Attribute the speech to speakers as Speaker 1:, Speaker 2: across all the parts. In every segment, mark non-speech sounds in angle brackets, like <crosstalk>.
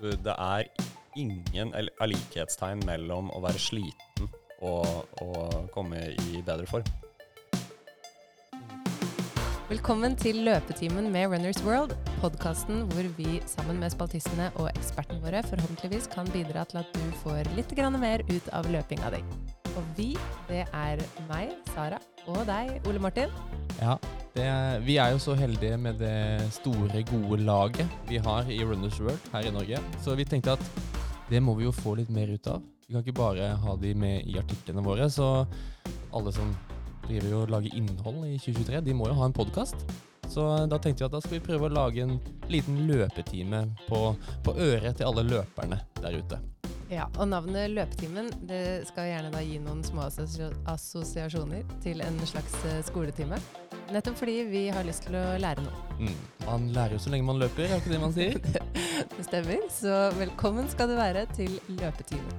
Speaker 1: det er ingen likhetstegn mellom å være sliten og å komme i bedre form.
Speaker 2: Velkommen til Løpetimen med Runners World, podkasten hvor vi sammen med spaltistene og ekspertene våre forhåpentligvis kan bidra til at du får litt mer ut av løpinga di. Og vi, det er meg, Sara, og deg, Ole Martin.
Speaker 3: Ja, det vi er jo så heldige med det store, gode laget vi har i Runners World her i Norge. Så vi tenkte at det må vi jo få litt mer ut av. Vi kan ikke bare ha de med i artiklene våre. Så alle som driver og lager innhold i 2023, de må jo ha en podkast. Så da tenkte vi at da skal vi prøve å lage en liten løpetime på, på øret til alle løperne der ute.
Speaker 2: Ja, og navnet Løpetimen det skal gjerne da gi noen små assosiasjoner til en slags eh, skoletime. Nettopp fordi vi har lyst til å lære noe.
Speaker 3: Mm. Man lærer jo så lenge man løper, er ikke det man sier? <laughs>
Speaker 2: Det stemmer, så velkommen skal du være til Løpetimen.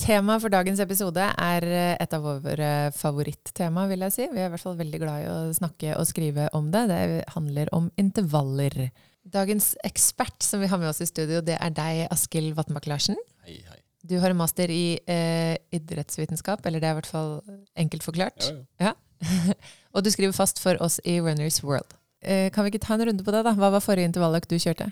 Speaker 2: Temaet for dagens episode er eh, et av våre favorittema, vil jeg si. Vi er i hvert fall veldig glad i å snakke og skrive om det. Det handler om intervaller. Dagens ekspert som vi har med oss i studio, det er deg, Askild Vatnbakk Larsen.
Speaker 1: Hei, hei.
Speaker 2: Du har en master i eh, idrettsvitenskap, eller det er i hvert fall enkelt forklart.
Speaker 1: Ja, ja. <laughs>
Speaker 2: Og du skriver fast for oss i Runners World. Eh, kan vi ikke ta en runde på det, da? Hva var forrige intervalløkt du kjørte?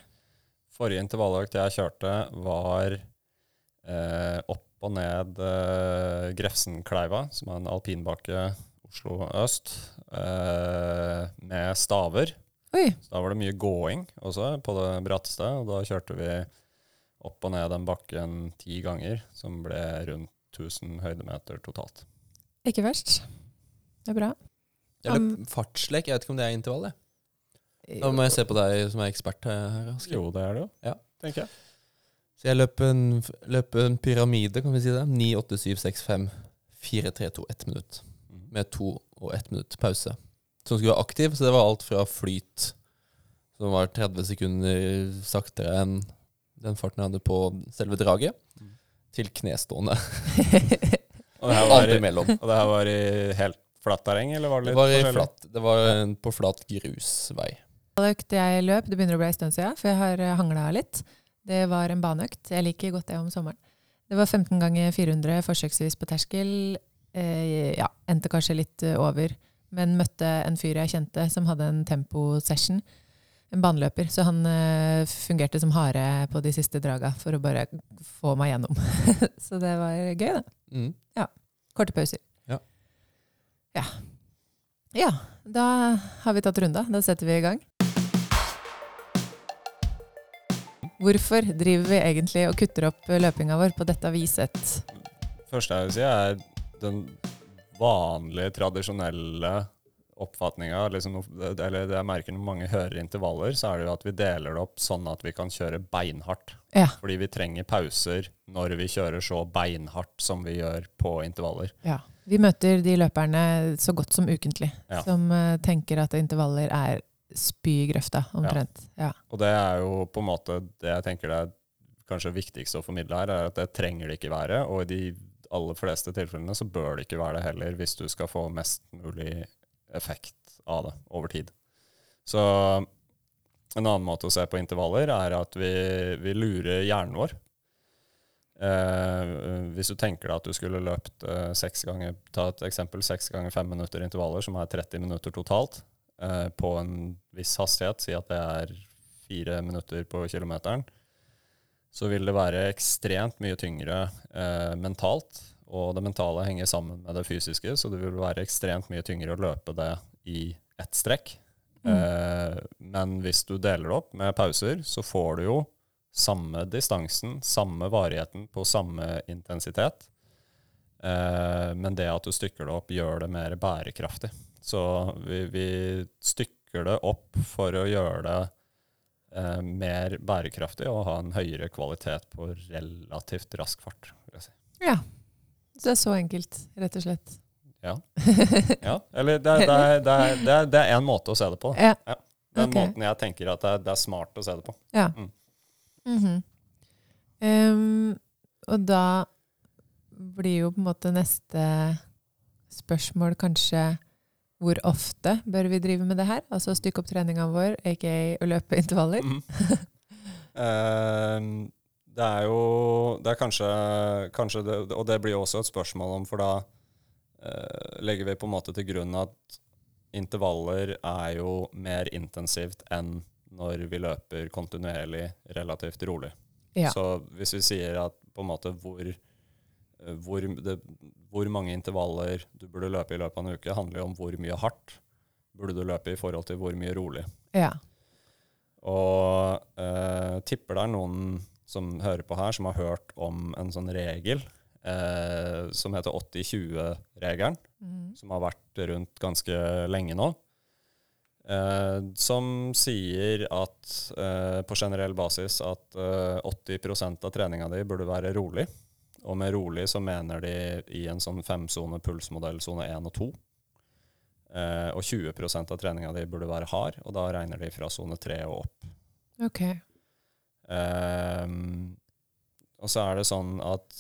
Speaker 1: Forrige intervalløkt jeg kjørte, var eh, opp og ned eh, Grefsenkleiva, som er en alpinbakke Oslo øst, eh, med staver.
Speaker 2: Oi,
Speaker 1: Så da var det mye gåing også på det bratteste, og da kjørte vi opp og ned den bakken ti ganger, som ble rundt 1000 høydemeter totalt.
Speaker 2: ikke verst. Det er bra.
Speaker 3: Eller um, fartslek, jeg vet ikke om det er intervall, Nå Da må jeg se på deg som er ekspert her. Asker.
Speaker 1: Jo, det er det jo,
Speaker 3: Ja.
Speaker 1: tenker jeg.
Speaker 3: Så jeg løp en, løp en pyramide, kan vi si det. 9, 8, 7, 6, 5, 4, 3, 2, 1 minutt.
Speaker 1: Mm.
Speaker 3: Med to og 1 minutt pause. Som skulle være aktiv, så det var alt fra flyt, som var 30 sekunder saktere enn den farten jeg hadde på selve draget,
Speaker 1: Mm.
Speaker 3: til knestående. <laughs>
Speaker 1: Og det var i, og det her var i helt flatt terreng, eller var det
Speaker 3: Det
Speaker 1: litt
Speaker 3: var, i
Speaker 1: forskjellig?
Speaker 3: flatt, det var på flat grusvei.
Speaker 2: Økt jeg løp, det begynner å bli en stund siden, for jeg har hangla litt. Det var en baneøkt. Jeg liker godt det om sommeren. Det var 15 ganger 400 forsøksvis på terskel. Eh, ja, endte kanskje litt eh, over. Men møtte en fyr jeg kjente som hadde en temposession. En baneløper. Så han uh, fungerte som hare på de siste draga for å bare få meg gjennom. <laughs> så det var gøy, det.
Speaker 3: Mm.
Speaker 2: Korte pauser.
Speaker 3: Ja.
Speaker 2: Ja. Ja, da har vi tatt runda. Da setter vi i gang. Hvorfor driver vi egentlig og kutter opp løpinga vår på dette viset?
Speaker 1: første jeg vil si, er den vanlige, tradisjonelle oppfatninga. Liksom, eller det jeg merker når mange hører intervaller, så er det jo at vi deler det opp sånn at vi kan kjøre beinhardt.
Speaker 2: Ja.
Speaker 1: Fordi vi trenger pauser når vi kjører så beinhardt som vi gjør på intervaller.
Speaker 2: ja. Vi møter de løperne så godt som ukentlig,
Speaker 1: Ja.
Speaker 2: som uh, tenker at intervaller er spy i grøfta, omtrent. Ja.
Speaker 1: Og det er jo på en måte det jeg tenker det er kanskje viktigst å formidle her, er at det trenger det ikke være. Og i de aller fleste tilfellene så bør det ikke være det heller, hvis du skal få mest mulig effekt av det over tid. Så en annen måte å se på intervaller er at vi, vi lurer hjernen vår. Eh, hvis du tenker deg at du skulle løpt eh, seks ganger, ta et eksempel, seks ganger fem minutter intervaller, som er 30 minutter totalt, eh, på en viss hastighet, si at det er fire minutter på kilometeren, så vil det være ekstremt mye tyngre eh, mentalt. Og det mentale henger sammen med det fysiske, så det vil være ekstremt mye tyngre å løpe det i ett strekk. Eh, men hvis du deler det opp med pauser, så får du jo samme distansen, samme varigheten på samme intensitet. Eh, men det at du stykker det opp, gjør det mer bærekraftig. Så vi, vi stykker det opp for å gjøre det eh, mer bærekraftig og ha en høyere kvalitet på relativt rask fart. Vil jeg si.
Speaker 2: ja. Det er så enkelt, rett og slett.
Speaker 1: Ja. <laughs> ja. Eller det, det, det, det, er- én måte å se det på.
Speaker 2: Ja.
Speaker 1: Den
Speaker 2: okay.
Speaker 1: måten jeg tenker at det er, det smart å se det på.
Speaker 2: Ja.
Speaker 1: Mm.
Speaker 2: Mm -hmm. um, og da blir jo på en måte neste spørsmål kanskje hvor ofte bør vi drive med det her? Altså stykke opp treninga vår, aka å løpe intervaller? <laughs>
Speaker 1: Mm. Eh, det er jo Det er kanskje, kanskje det, Og det blir jo også et spørsmål om, for da eh, legger vi på en måte til grunn at intervaller er jo mer intensivt enn når vi løper kontinuerlig relativt rolig.
Speaker 2: Ja.
Speaker 1: Så hvis vi sier at på en måte hvor, eh, hvor, det, hvor mange intervaller du burde løpe i løpet av en uke, handler jo om hvor mye hardt burde du løpe i forhold til hvor mye rolig.
Speaker 2: ja.
Speaker 1: Og eh, tipper det er noen som hører på her, som har hørt om en sånn regel eh, som heter 80-20-regelen,
Speaker 2: mm.
Speaker 1: som har vært rundt ganske lenge nå. Eh, som sier at eh, på generell basis at eh, 80% av treninga di burde være rolig. Og med rolig så mener de i en sånn femsone pulsmodell, sone 1 og 2. Eh, og 20% av treninga di burde være hard, og da regner de fra sone 3 og opp.
Speaker 2: Ok.
Speaker 1: Ehm, og så er det sånn at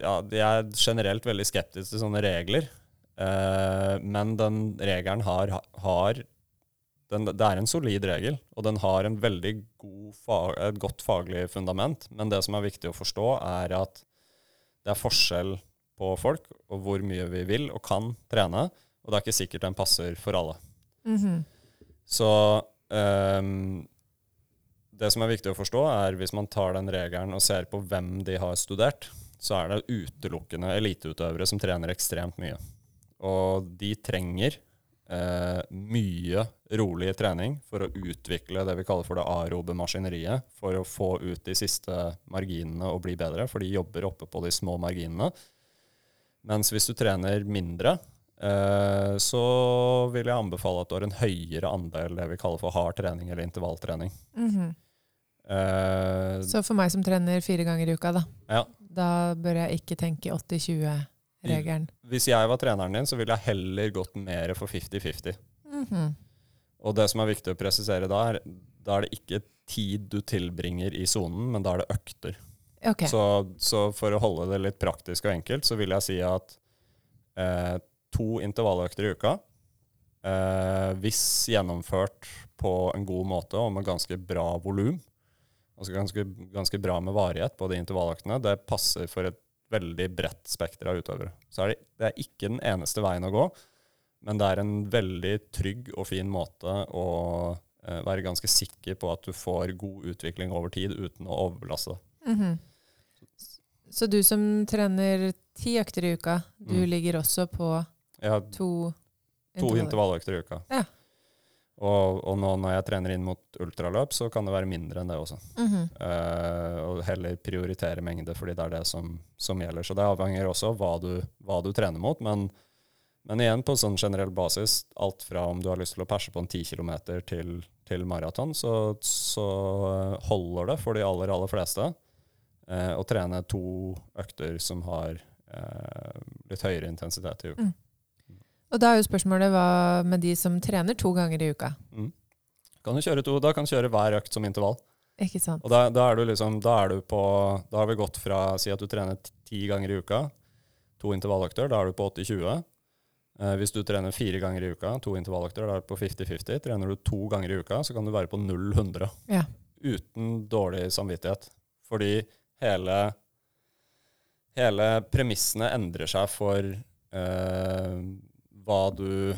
Speaker 1: ja, jeg er generelt veldig skeptisk til sånne regler. Eh, men den regelen har, har den, Det er en solid regel, og den har en veldig god fag, et godt faglig fundament. Men det som er viktig å forstå, er at det er forskjell på folk, og hvor mye vi vil og kan trene. Og det er ikke sikkert den passer for alle.
Speaker 2: Mhm.
Speaker 1: Så ehm, det som er viktig å forstå, er hvis man tar den regelen og ser på hvem de har studert, så er det utelukkende eliteutøvere som trener ekstremt mye. Og de trenger eh, mye rolig trening for å utvikle det vi kaller for det aerobe maskineriet, for å få ut de siste marginene og bli bedre, for de jobber oppe på de små marginene. Mens hvis du trener mindre, eh, så vil jeg anbefale at du har en høyere andel det vi kaller for hard trening eller intervalltrening.
Speaker 2: Mhm.
Speaker 1: Eh,
Speaker 2: Så for meg som trener fire ganger i uka, da,
Speaker 1: ja.
Speaker 2: da bør jeg ikke tenke 80-20-regelen.
Speaker 1: Hvis jeg var treneren din, så ville jeg heller gått mer for 50-50.
Speaker 2: Mhm.
Speaker 1: Og det som er viktig å presisere da, er da er det ikke tid du tilbringer i sonen, men da er det økter.
Speaker 2: Okay.
Speaker 1: Så, så for å holde det litt praktisk og enkelt, så vil jeg si at eh, to intervalløkter i uka, eh, hvis gjennomført på en god måte og med ganske bra volum, altså ganske, ganske bra med varighet på de intervallaktene. det passer for et veldig bredt spekter av utøvere. Så er det, det er ikke den eneste veien å gå, men det er en veldig trygg og fin måte å eh, være ganske sikker på at du får god utvikling over tid uten å overbelaste.
Speaker 2: Mhm. Så du som trener ti økter i uka, du
Speaker 1: Mm.
Speaker 2: ligger også på
Speaker 1: ja,
Speaker 2: to
Speaker 1: to intervalløkter i uka.
Speaker 2: Ja.
Speaker 1: Og, og nå når jeg trener inn mot ultraløp, så kan det være mindre enn det også.
Speaker 2: Mm
Speaker 1: -hmm. uh, og heller prioritere mengde, fordi det er det som, som gjelder. Så det avhenger også av hva du, hva du trener mot. Men, men igjen, på sånn generell basis, alt fra om du har lyst til å perse på en 10 km til, til maraton, så, så holder det for de aller, aller fleste uh, å trene to økter som har uh, litt høyere intensitet i uka.
Speaker 2: Mm. Og da er jo spørsmålet hva med de som trener to ganger i uka?
Speaker 1: Mm. Kan du kjøre to, da kan du kjøre hver økt som intervall.
Speaker 2: Ikke sant?
Speaker 1: Og da, da er du liksom, da er du på Da har vi gått fra Si at du trener ti ganger i uka, to intervalløkter, da er du på 80-20. Eh, hvis du trener fire ganger i uka, to intervalløkter, da er du på 50-50. Trener du to ganger i uka, så kan du være på 0-100.
Speaker 2: Ja.
Speaker 1: Uten dårlig samvittighet. Fordi hele Hele premissene endrer seg for eh, hva du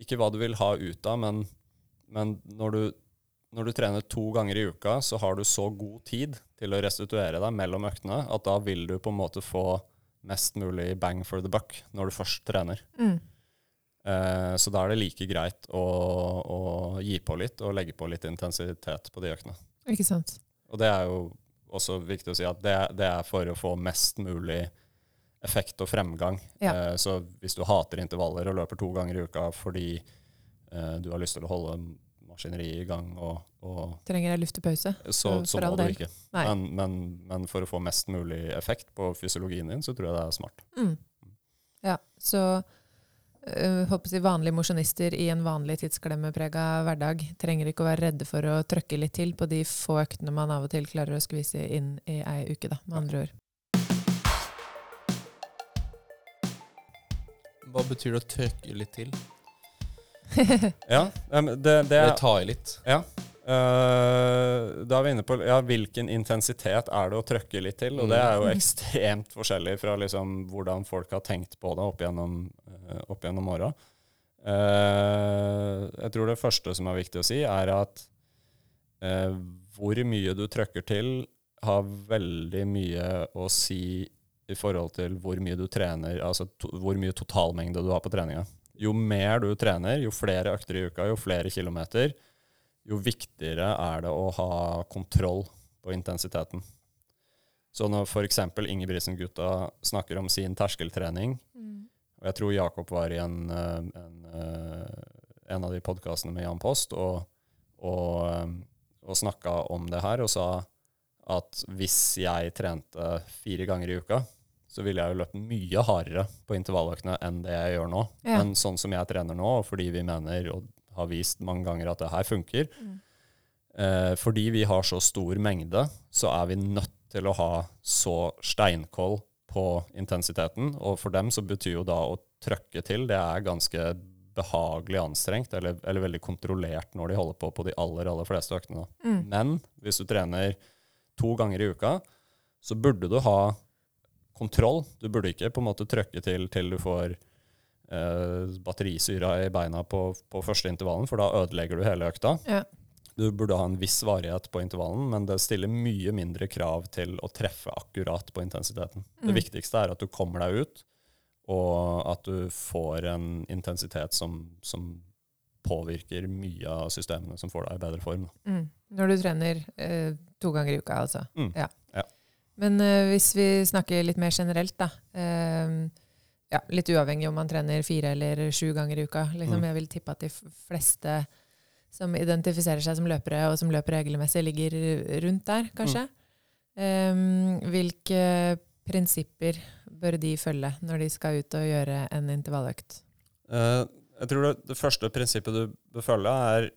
Speaker 1: Ikke hva du vil ha ut av, men, men når, du, når du trener to ganger i uka, så har du så god tid til å restituere deg mellom øktene at da vil du på en måte få mest mulig bang for the buck når du først trener.
Speaker 2: Mm.
Speaker 1: Eh, så da er det like greit å, å gi på litt og legge på litt intensitet på de øktene.
Speaker 2: Ikke sant?
Speaker 1: Og det er jo også viktig å si at det, det er for å få mest mulig effekt og fremgang.
Speaker 2: Ja.
Speaker 1: Eh, så hvis du hater intervaller og løper to ganger i uka fordi eh, du har lyst til å holde maskineriet i gang, og, og
Speaker 2: Trenger jeg luftepause?
Speaker 1: så, så må du ikke. Men, men, men for å få mest mulig effekt på fysiologien din, så tror jeg det er smart.
Speaker 2: Mm. Ja, så øh, håper jeg vanlige mosjonister i en vanlig tidsklemmeprega hverdag trenger ikke å være redde for å trøkke litt til på de få øktene man av og til klarer å skvise inn i ei uke, da, med andre ord.
Speaker 3: Hva betyr det å trykke litt til? <laughs>
Speaker 1: Ja, det, det er
Speaker 3: ta i litt?
Speaker 1: Ja. Uh, da er vi inne på ja, hvilken intensitet er det å trykke litt til. Og det er jo
Speaker 2: Mm.
Speaker 1: ekstremt forskjellig fra liksom hvordan folk har tenkt på det opp gjennom, uh, opp gjennom åra. Uh, jeg tror det første som er viktig å si, er at hvor mye du trykker til, har veldig mye å si i forhold til hvor mye du trener, altså to, hvor mye totalmengde du har på treninga. Jo mer du trener, jo flere økter i uka, jo flere kilometer, jo viktigere er det å ha kontroll på intensiteten. Så når f.eks. Ingebrigtsen-gutta snakker om sin terskeltrening, og jeg tror Jakob var i en, eh, en, eh, en av de podkastene med Jan Post og, og, eh, og snakka om det her, og sa at hvis jeg trente fire ganger i uka, så ville jeg jo løpt mye hardere på intervalløkene enn det jeg gjør nå.
Speaker 2: Ja.
Speaker 1: Men sånn som jeg trener nå, og fordi vi mener og har vist mange ganger at det her funker,
Speaker 2: Mm.
Speaker 1: eh, fordi vi har så stor mengde, så er vi nødt til å ha så steinkoll på intensiteten. Og for dem så betyr jo da å trøkke til, det er ganske behagelig anstrengt, eller, eller veldig kontrollert når de holder på på de aller, aller fleste øktene.
Speaker 2: Mm.
Speaker 1: Men hvis du trener to ganger i uka, så burde du ha kontroll. Du burde ikke på en måte trøkke til til du får eh, batterisyra i beina på, på første intervallen, for da ødelegger du hele økta.
Speaker 2: Ja.
Speaker 1: Du burde ha en viss varighet på intervallen, men det stiller mye mindre krav til å treffe akkurat på intensiteten. Det
Speaker 2: Mm.
Speaker 1: viktigste er at du kommer deg ut, og at du får en intensitet som, som påvirker mye av systemene som får deg i bedre form.
Speaker 2: Mm. Når du trener eh, to ganger i uka, altså.
Speaker 1: Mm.
Speaker 2: Ja.
Speaker 1: Ja.
Speaker 2: Men eh, hvis vi snakker litt mer generelt, da. eh, ja, litt uavhengig om man trener fire eller sju ganger i uka. Liksom,
Speaker 1: Mm.
Speaker 2: Jeg vil tippe at de fleste som identifiserer seg som løpere, og som løper regelmessig, ligger rundt der, kanskje. Eh, hvilke prinsipper bør de følge når de skal ut og gjøre en intervalløkt?
Speaker 1: Uh, jeg tror det, det første prinsippet du bør følge, er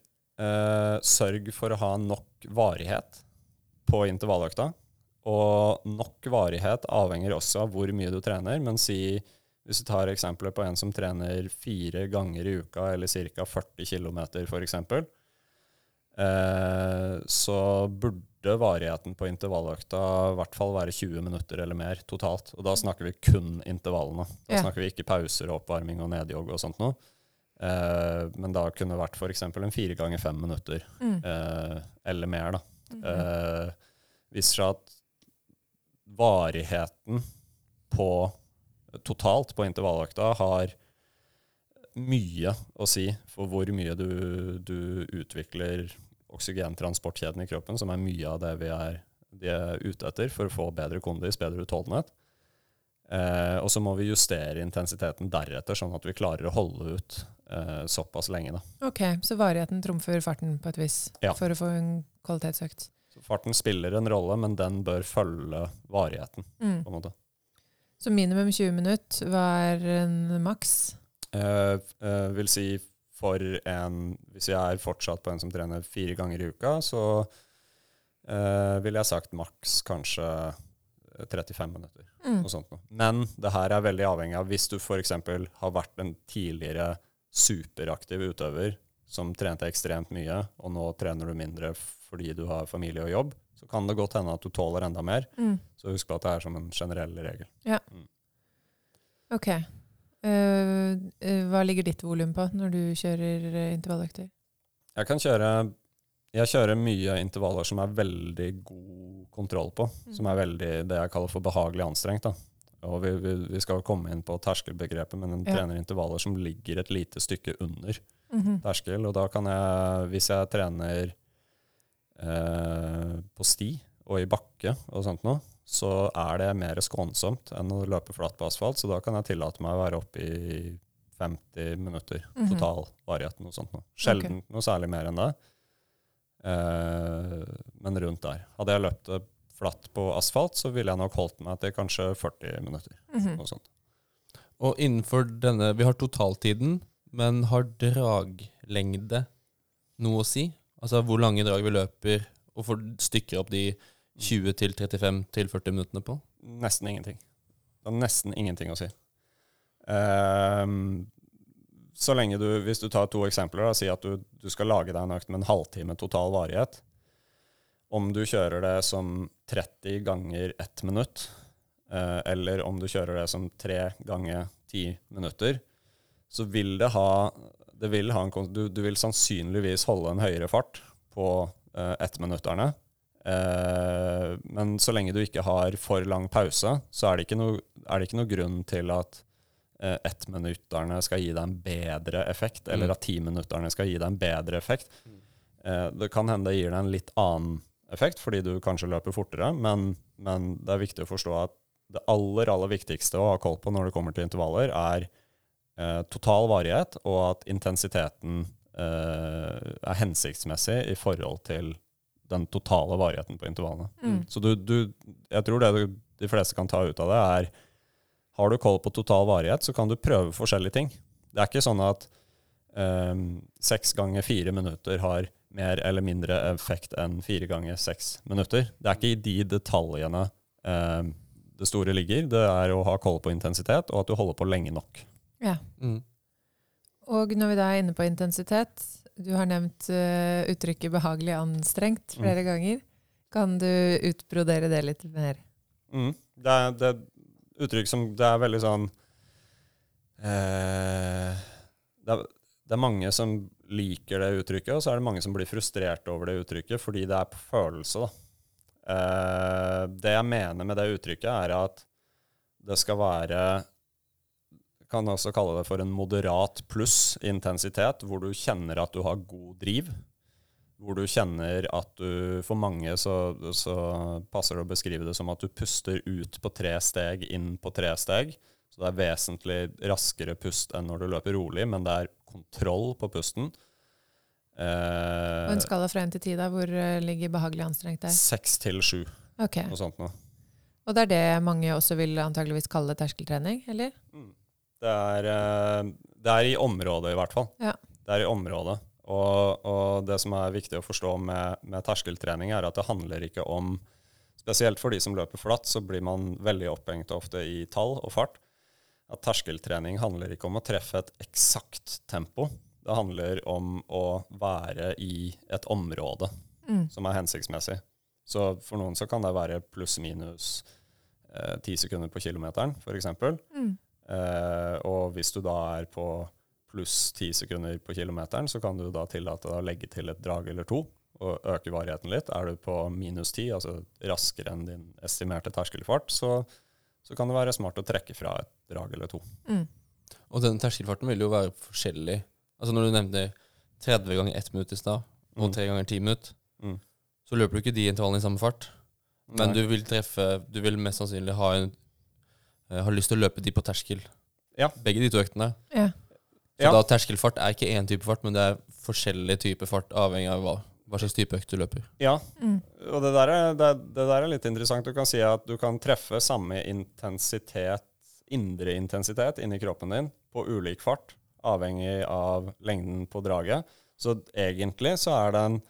Speaker 1: uh, sørg for å ha nok varighet på intervalløkta. Og nok varighet avhenger også av hvor mye du trener. Men si, hvis du tar eksempler på en som trener fire ganger i uka, eller ca. 40 km f.eks., eh, så burde varigheten på intervalløkta i hvert fall være 20 minutter eller mer totalt. Og da snakker vi kun intervallene. Da
Speaker 2: Ja.
Speaker 1: snakker vi ikke pauser, oppvarming og nedjogg og sånt noe. Eh, men da kunne det vært f.eks. en fire ganger fem minutter,
Speaker 2: Mm.
Speaker 1: eh, eller mer. da.
Speaker 2: Mhm.
Speaker 1: Eh, viser seg at varigheten på totalt på intervalløkta har mye å si for hvor mye du, du utvikler oksygentransportkjeden i kroppen, som er mye av det vi er, de er ute etter for å få bedre kondis, bedre utholdenhet. Eh, og så må vi justere intensiteten deretter, sånn at vi klarer å holde ut eh, såpass lenge. Da.
Speaker 2: Ok, så varigheten trumfer farten på et vis
Speaker 1: Ja.
Speaker 2: for å få en kvalitetsøkt.
Speaker 1: Så farten spiller en rolle, men den bør følge varigheten.
Speaker 2: Mm.
Speaker 1: på en måte.
Speaker 2: Så minimum 20 minutter, hva er en maks?
Speaker 1: Eh, eh, vil si for en Hvis jeg er fortsatt på en som trener fire ganger i uka, så eh, ville jeg sagt maks kanskje 35 minutter.
Speaker 2: Mm.
Speaker 1: Noe sånt noe. Men det her er veldig avhengig av hvis du f.eks. har vært en tidligere superaktiv utøver som trente ekstremt mye, og nå trener du mindre fordi du har familie og jobb, så kan det godt hende at du tåler enda mer.
Speaker 2: Mm.
Speaker 1: Så husk på at det er som en generell regel.
Speaker 2: Ok. Eh, eh, hva ligger ditt volum på når du kjører eh, intervalløkter?
Speaker 1: Jeg kan kjøre Jeg kjører mye intervaller som er veldig god kontroll på.
Speaker 2: Mm.
Speaker 1: Som er veldig det jeg kaller for behagelig anstrengt. Da. Og vi, vi, vi skal komme inn på terskelbegrepet, men en
Speaker 2: Ja.
Speaker 1: trener intervaller som ligger et lite stykke under
Speaker 2: Mhm.
Speaker 1: terskel. Og da kan jeg, hvis jeg trener eh, på sti og i bakke og sånt noe, så er det mer skånsomt enn å løpe flatt på asfalt. Så da kan jeg tillate meg å være oppe i 50 minutter
Speaker 2: Mhm.
Speaker 1: total varighet. Noe sånt noe. Sjelden noe særlig mer enn det. Eh, men rundt der. Hadde jeg løpt det flatt på asfalt, så ville jeg nok holdt meg til kanskje 40 minutter.
Speaker 2: Mhm.
Speaker 1: Noe sånt.
Speaker 3: Og innenfor denne Vi har totaltiden, men har draglengde noe å si? Altså hvor lange drag vi løper, og får stykker opp de 20 til 35 til 40 minuttene på?
Speaker 1: Nesten ingenting. Det har nesten ingenting å si. Um, så lenge du, Hvis du tar to eksempler, da, si at du, du skal lage deg en økt med en halvtime total varighet. Om du kjører det som 30 ganger 1 minutt, eh, eller om du kjører det som 3 ganger 10 minutter, så vil det ha, det vil ha en, du, du vil sannsynligvis holde en høyere fart på eh, ettminutterne. Eh, men så lenge du ikke har for lang pause, så er det ikke noe, er det ikke noe grunn til at eh, ettminutterne skal gi deg en bedre effekt, eller
Speaker 3: Mm.
Speaker 1: at timinutterne skal gi deg en bedre effekt. Eh, det kan hende det gir deg en litt annen effekt, fordi du kanskje løper fortere, men, men det er viktig å forstå at det aller, aller viktigste å ha koll på når det kommer til intervaller, er total varighet, og at intensiteten eh, er hensiktsmessig i forhold til den totale varigheten på intervallene.
Speaker 2: Mm.
Speaker 1: Så du, du, jeg tror det du, de fleste kan ta ut av det, er har du koll på total varighet, så kan du prøve forskjellige ting. Det er ikke sånn at eh, seks ganger fire minutter har mer eller mindre effekt enn fire ganger seks minutter. Det er ikke i de detaljene eh, det store ligger. Det er å ha koll på intensitet, og at du holder på lenge nok.
Speaker 2: Ja.
Speaker 3: Mm.
Speaker 2: Og når vi da er inne på intensitet, du har nevnt uh, uttrykket 'behagelig anstrengt' flere ganger. Kan du utbrodere det litt mer?
Speaker 1: Mm. Det, er, det er et uttrykk som Det er veldig sånn eh, det, er, det er mange som liker det uttrykket, og så er det mange som blir frustrert over det uttrykket fordi det er på følelse. Eh, det jeg mener med det uttrykket, er at det skal være kan også kalle det for en moderat pluss intensitet, hvor du kjenner at du har god driv. Hvor du kjenner at du For mange så, så passer det å beskrive det som at du puster ut på tre steg, inn på tre steg. Så det er vesentlig raskere pust enn når du løper rolig, men det er kontroll på pusten. Eh,
Speaker 2: og en skala fra 1 til 10, da, hvor eh, ligger behagelig anstrengt der?
Speaker 1: Seks til sju,
Speaker 2: Ok.
Speaker 1: noe sånt noe.
Speaker 2: Og det er det mange også vil antageligvis kalle terskeltrening, eller?
Speaker 1: Det er, eh, det er i området, i hvert fall.
Speaker 2: Ja.
Speaker 1: Det er i området. Og, og det som er viktig å forstå med, med terskeltrening, er at det handler ikke om Spesielt for de som løper flatt, så blir man veldig opphengt ofte i tall og fart. At terskeltrening handler ikke om å treffe et eksakt tempo. Det handler om å være i et område
Speaker 2: Mm.
Speaker 1: som er hensiktsmessig. Så for noen så kan det være pluss-minus eh, ti sekunder på kilometeren, f.eks.
Speaker 2: Mm.
Speaker 1: Eh, og hvis du da er på pluss ti sekunder på kilometeren, så kan du da tillate deg å legge til et drag eller to og øke varigheten litt. Er du på minus ti, altså raskere enn din estimerte terskelfart, så, så kan det være smart å trekke fra et drag eller to.
Speaker 2: Mm.
Speaker 3: Og den terskelfarten vil jo være forskjellig. Altså Når du nevner 30 ganger 1 minutt i stad, og
Speaker 1: Mm.
Speaker 3: 3 ganger 10 minutt,
Speaker 1: Mm.
Speaker 3: så løper du ikke de intervallene i samme fart. Men du vil treffe Du vil mest sannsynlig ha, en, eh, har lyst til å løpe de på terskel.
Speaker 1: Ja.
Speaker 3: Begge de to øktene.
Speaker 2: Ja.
Speaker 3: Så
Speaker 1: Ja.
Speaker 3: da terskelfart er ikke én type fart, men det er forskjellig type fart avhengig av hva, hva slags type økt du løper.
Speaker 1: Ja,
Speaker 2: Mm.
Speaker 1: og det der, er, det, det der er litt interessant. Du kan si at du kan treffe samme intensitet, indre intensitet inni kroppen din på ulik fart, avhengig av lengden på draget. Så egentlig så er den,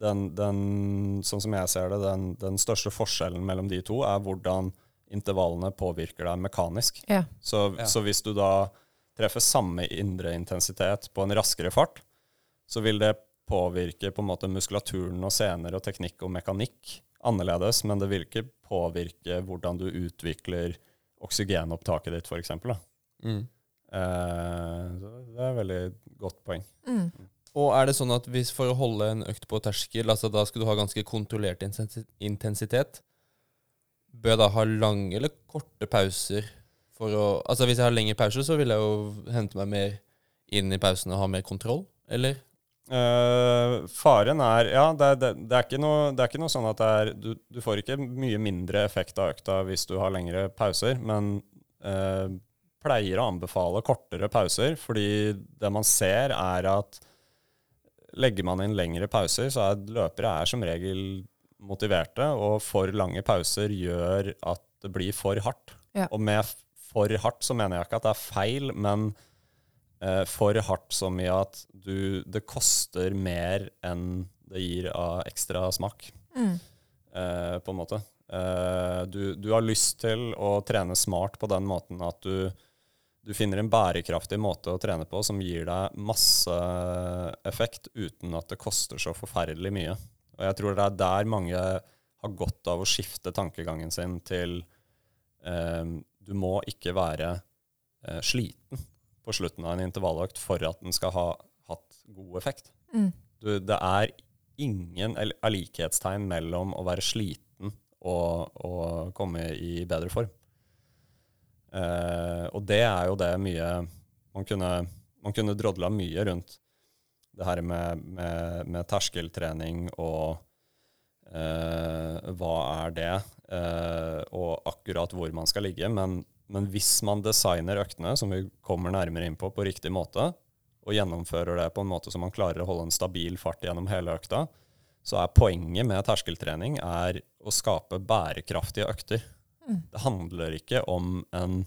Speaker 1: den, den sånn som jeg ser det, den, den største forskjellen mellom de to er hvordan intervallene påvirker deg mekanisk.
Speaker 2: Ja.
Speaker 1: Så,
Speaker 3: Ja.
Speaker 1: så hvis du da treffer samme indre intensitet på en raskere fart, så vil det påvirke på en måte muskulaturen og sener og teknikk og mekanikk annerledes, men det vil ikke påvirke hvordan du utvikler oksygenopptaket ditt, f.eks.
Speaker 3: Mm.
Speaker 1: Eh, det er et veldig godt poeng.
Speaker 2: Mm.
Speaker 3: Og er det sånn at hvis for å holde en økt på terskel, altså da skal du ha ganske kontrollert intensi- intensitet, bør jeg da ha lange eller korte pauser for å Altså hvis jeg har lengre pauser, så vil jeg jo hente meg mer inn i pausen og ha mer kontroll, eller?
Speaker 1: Uh, faren er Ja, det, det, det, er noe, det er ikke noe sånn at det er du, du får ikke mye mindre effekt av økta hvis du har lengre pauser, men uh, pleier å anbefale kortere pauser, fordi det man ser, er at legger man inn lengre pauser, så er løpere er som regel motiverte, og for lange pauser gjør at det blir for hardt.
Speaker 2: Ja.
Speaker 1: Og med for hardt så mener jeg ikke at det er feil, men eh, for hardt som i at du, det koster mer enn det gir av ekstra smak,
Speaker 2: Mm.
Speaker 1: eh, på en måte. Eh, du, du har lyst til å trene smart på den måten at du, du finner en bærekraftig måte å trene på som gir deg masse effekt uten at det koster så forferdelig mye. Og jeg tror det er der mange har godt av å skifte tankegangen sin til eh, du må ikke være eh, sliten på slutten av en intervalløkt for at den skal ha hatt god effekt.
Speaker 2: Mm.
Speaker 1: Du, det er ingen likhetstegn mellom å være sliten og, og komme i bedre form. Eh, og det er jo det mye Man kunne, man kunne drodla mye rundt det her med, med, med terskeltrening og eh, hva er det, eh, og akkurat hvor man skal ligge. Men, men hvis man designer øktene, som vi kommer nærmere inn på, på riktig måte, og gjennomfører det på en måte som man klarer å holde en stabil fart gjennom hele økta, så er poenget med terskeltrening er å skape bærekraftige økter.
Speaker 2: Mm.
Speaker 1: Det handler ikke om en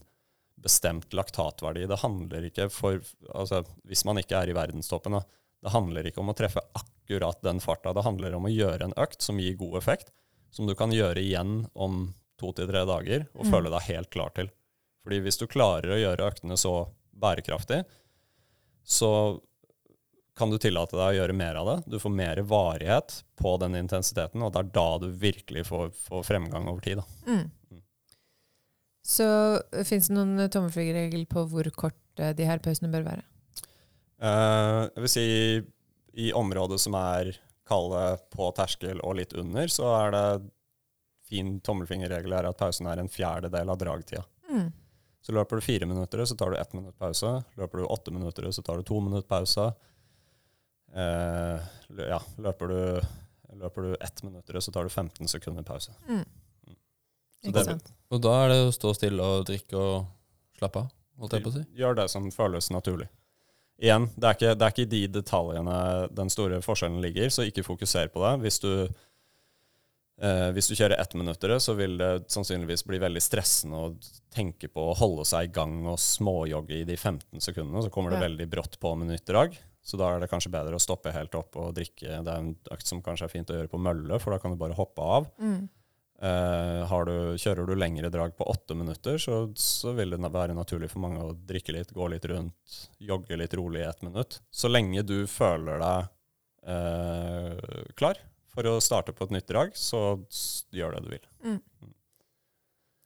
Speaker 1: bestemt laktatverdi. Det handler ikke for altså, Hvis man ikke er i verdenstoppen, da. Det handler ikke om å treffe akkurat den farta. Det handler om å gjøre en økt som gir god effekt, som du kan gjøre igjen om to til tre dager og
Speaker 2: Mm.
Speaker 1: føle deg helt klar til. Fordi hvis du klarer å gjøre øktene så bærekraftig, så kan du tillate deg å gjøre mer av det. Du får mer varighet på den intensiteten, og det er da du virkelig får, får fremgang over tid. Da.
Speaker 2: Mm. Så fins det noen tommelfingerregel på hvor kort de her pausene bør være?
Speaker 1: Eh, jeg vil si i området som er kalde på terskel og litt under, så er det fin tommelfingerregel er at pausen er en fjerdedel av dragtida.
Speaker 2: Mm.
Speaker 1: Så løper du fire minutter, så tar du ett minutt pause. Løper du åtte minutter, så tar du to minutt pause. Eh, ja, løper du, løper du ett minutter, så tar du 15 sekunder pause.
Speaker 2: Mm.
Speaker 1: Så
Speaker 2: Ikke
Speaker 1: det-
Speaker 2: sant?
Speaker 3: Og da er det å stå stille og drikke og slappe av, holdt jeg på å si.
Speaker 1: Gjør det som føles naturlig. Igjen, det er, ikke, det er ikke i de detaljene den store forskjellen ligger, så ikke fokuser på det. Hvis du, eh, hvis du kjører ettminuttere, så vil det sannsynligvis bli veldig stressende å tenke på å holde seg i gang og småjogge i de 15 sekundene. Så kommer det
Speaker 2: Ja.
Speaker 1: veldig brått på minuttdrag. Så da er det kanskje bedre å stoppe helt opp og drikke. Det er en økt som kanskje er fint å gjøre på mølle, for da kan du bare hoppe av.
Speaker 2: Mm.
Speaker 1: Eh, har du, kjører du lengre drag på åtte minutter, så, så vil det være naturlig for mange å drikke litt, gå litt rundt, jogge litt rolig i ett minutt. Så lenge du føler deg eh, klar for å starte på et nytt drag, så gjør det du vil.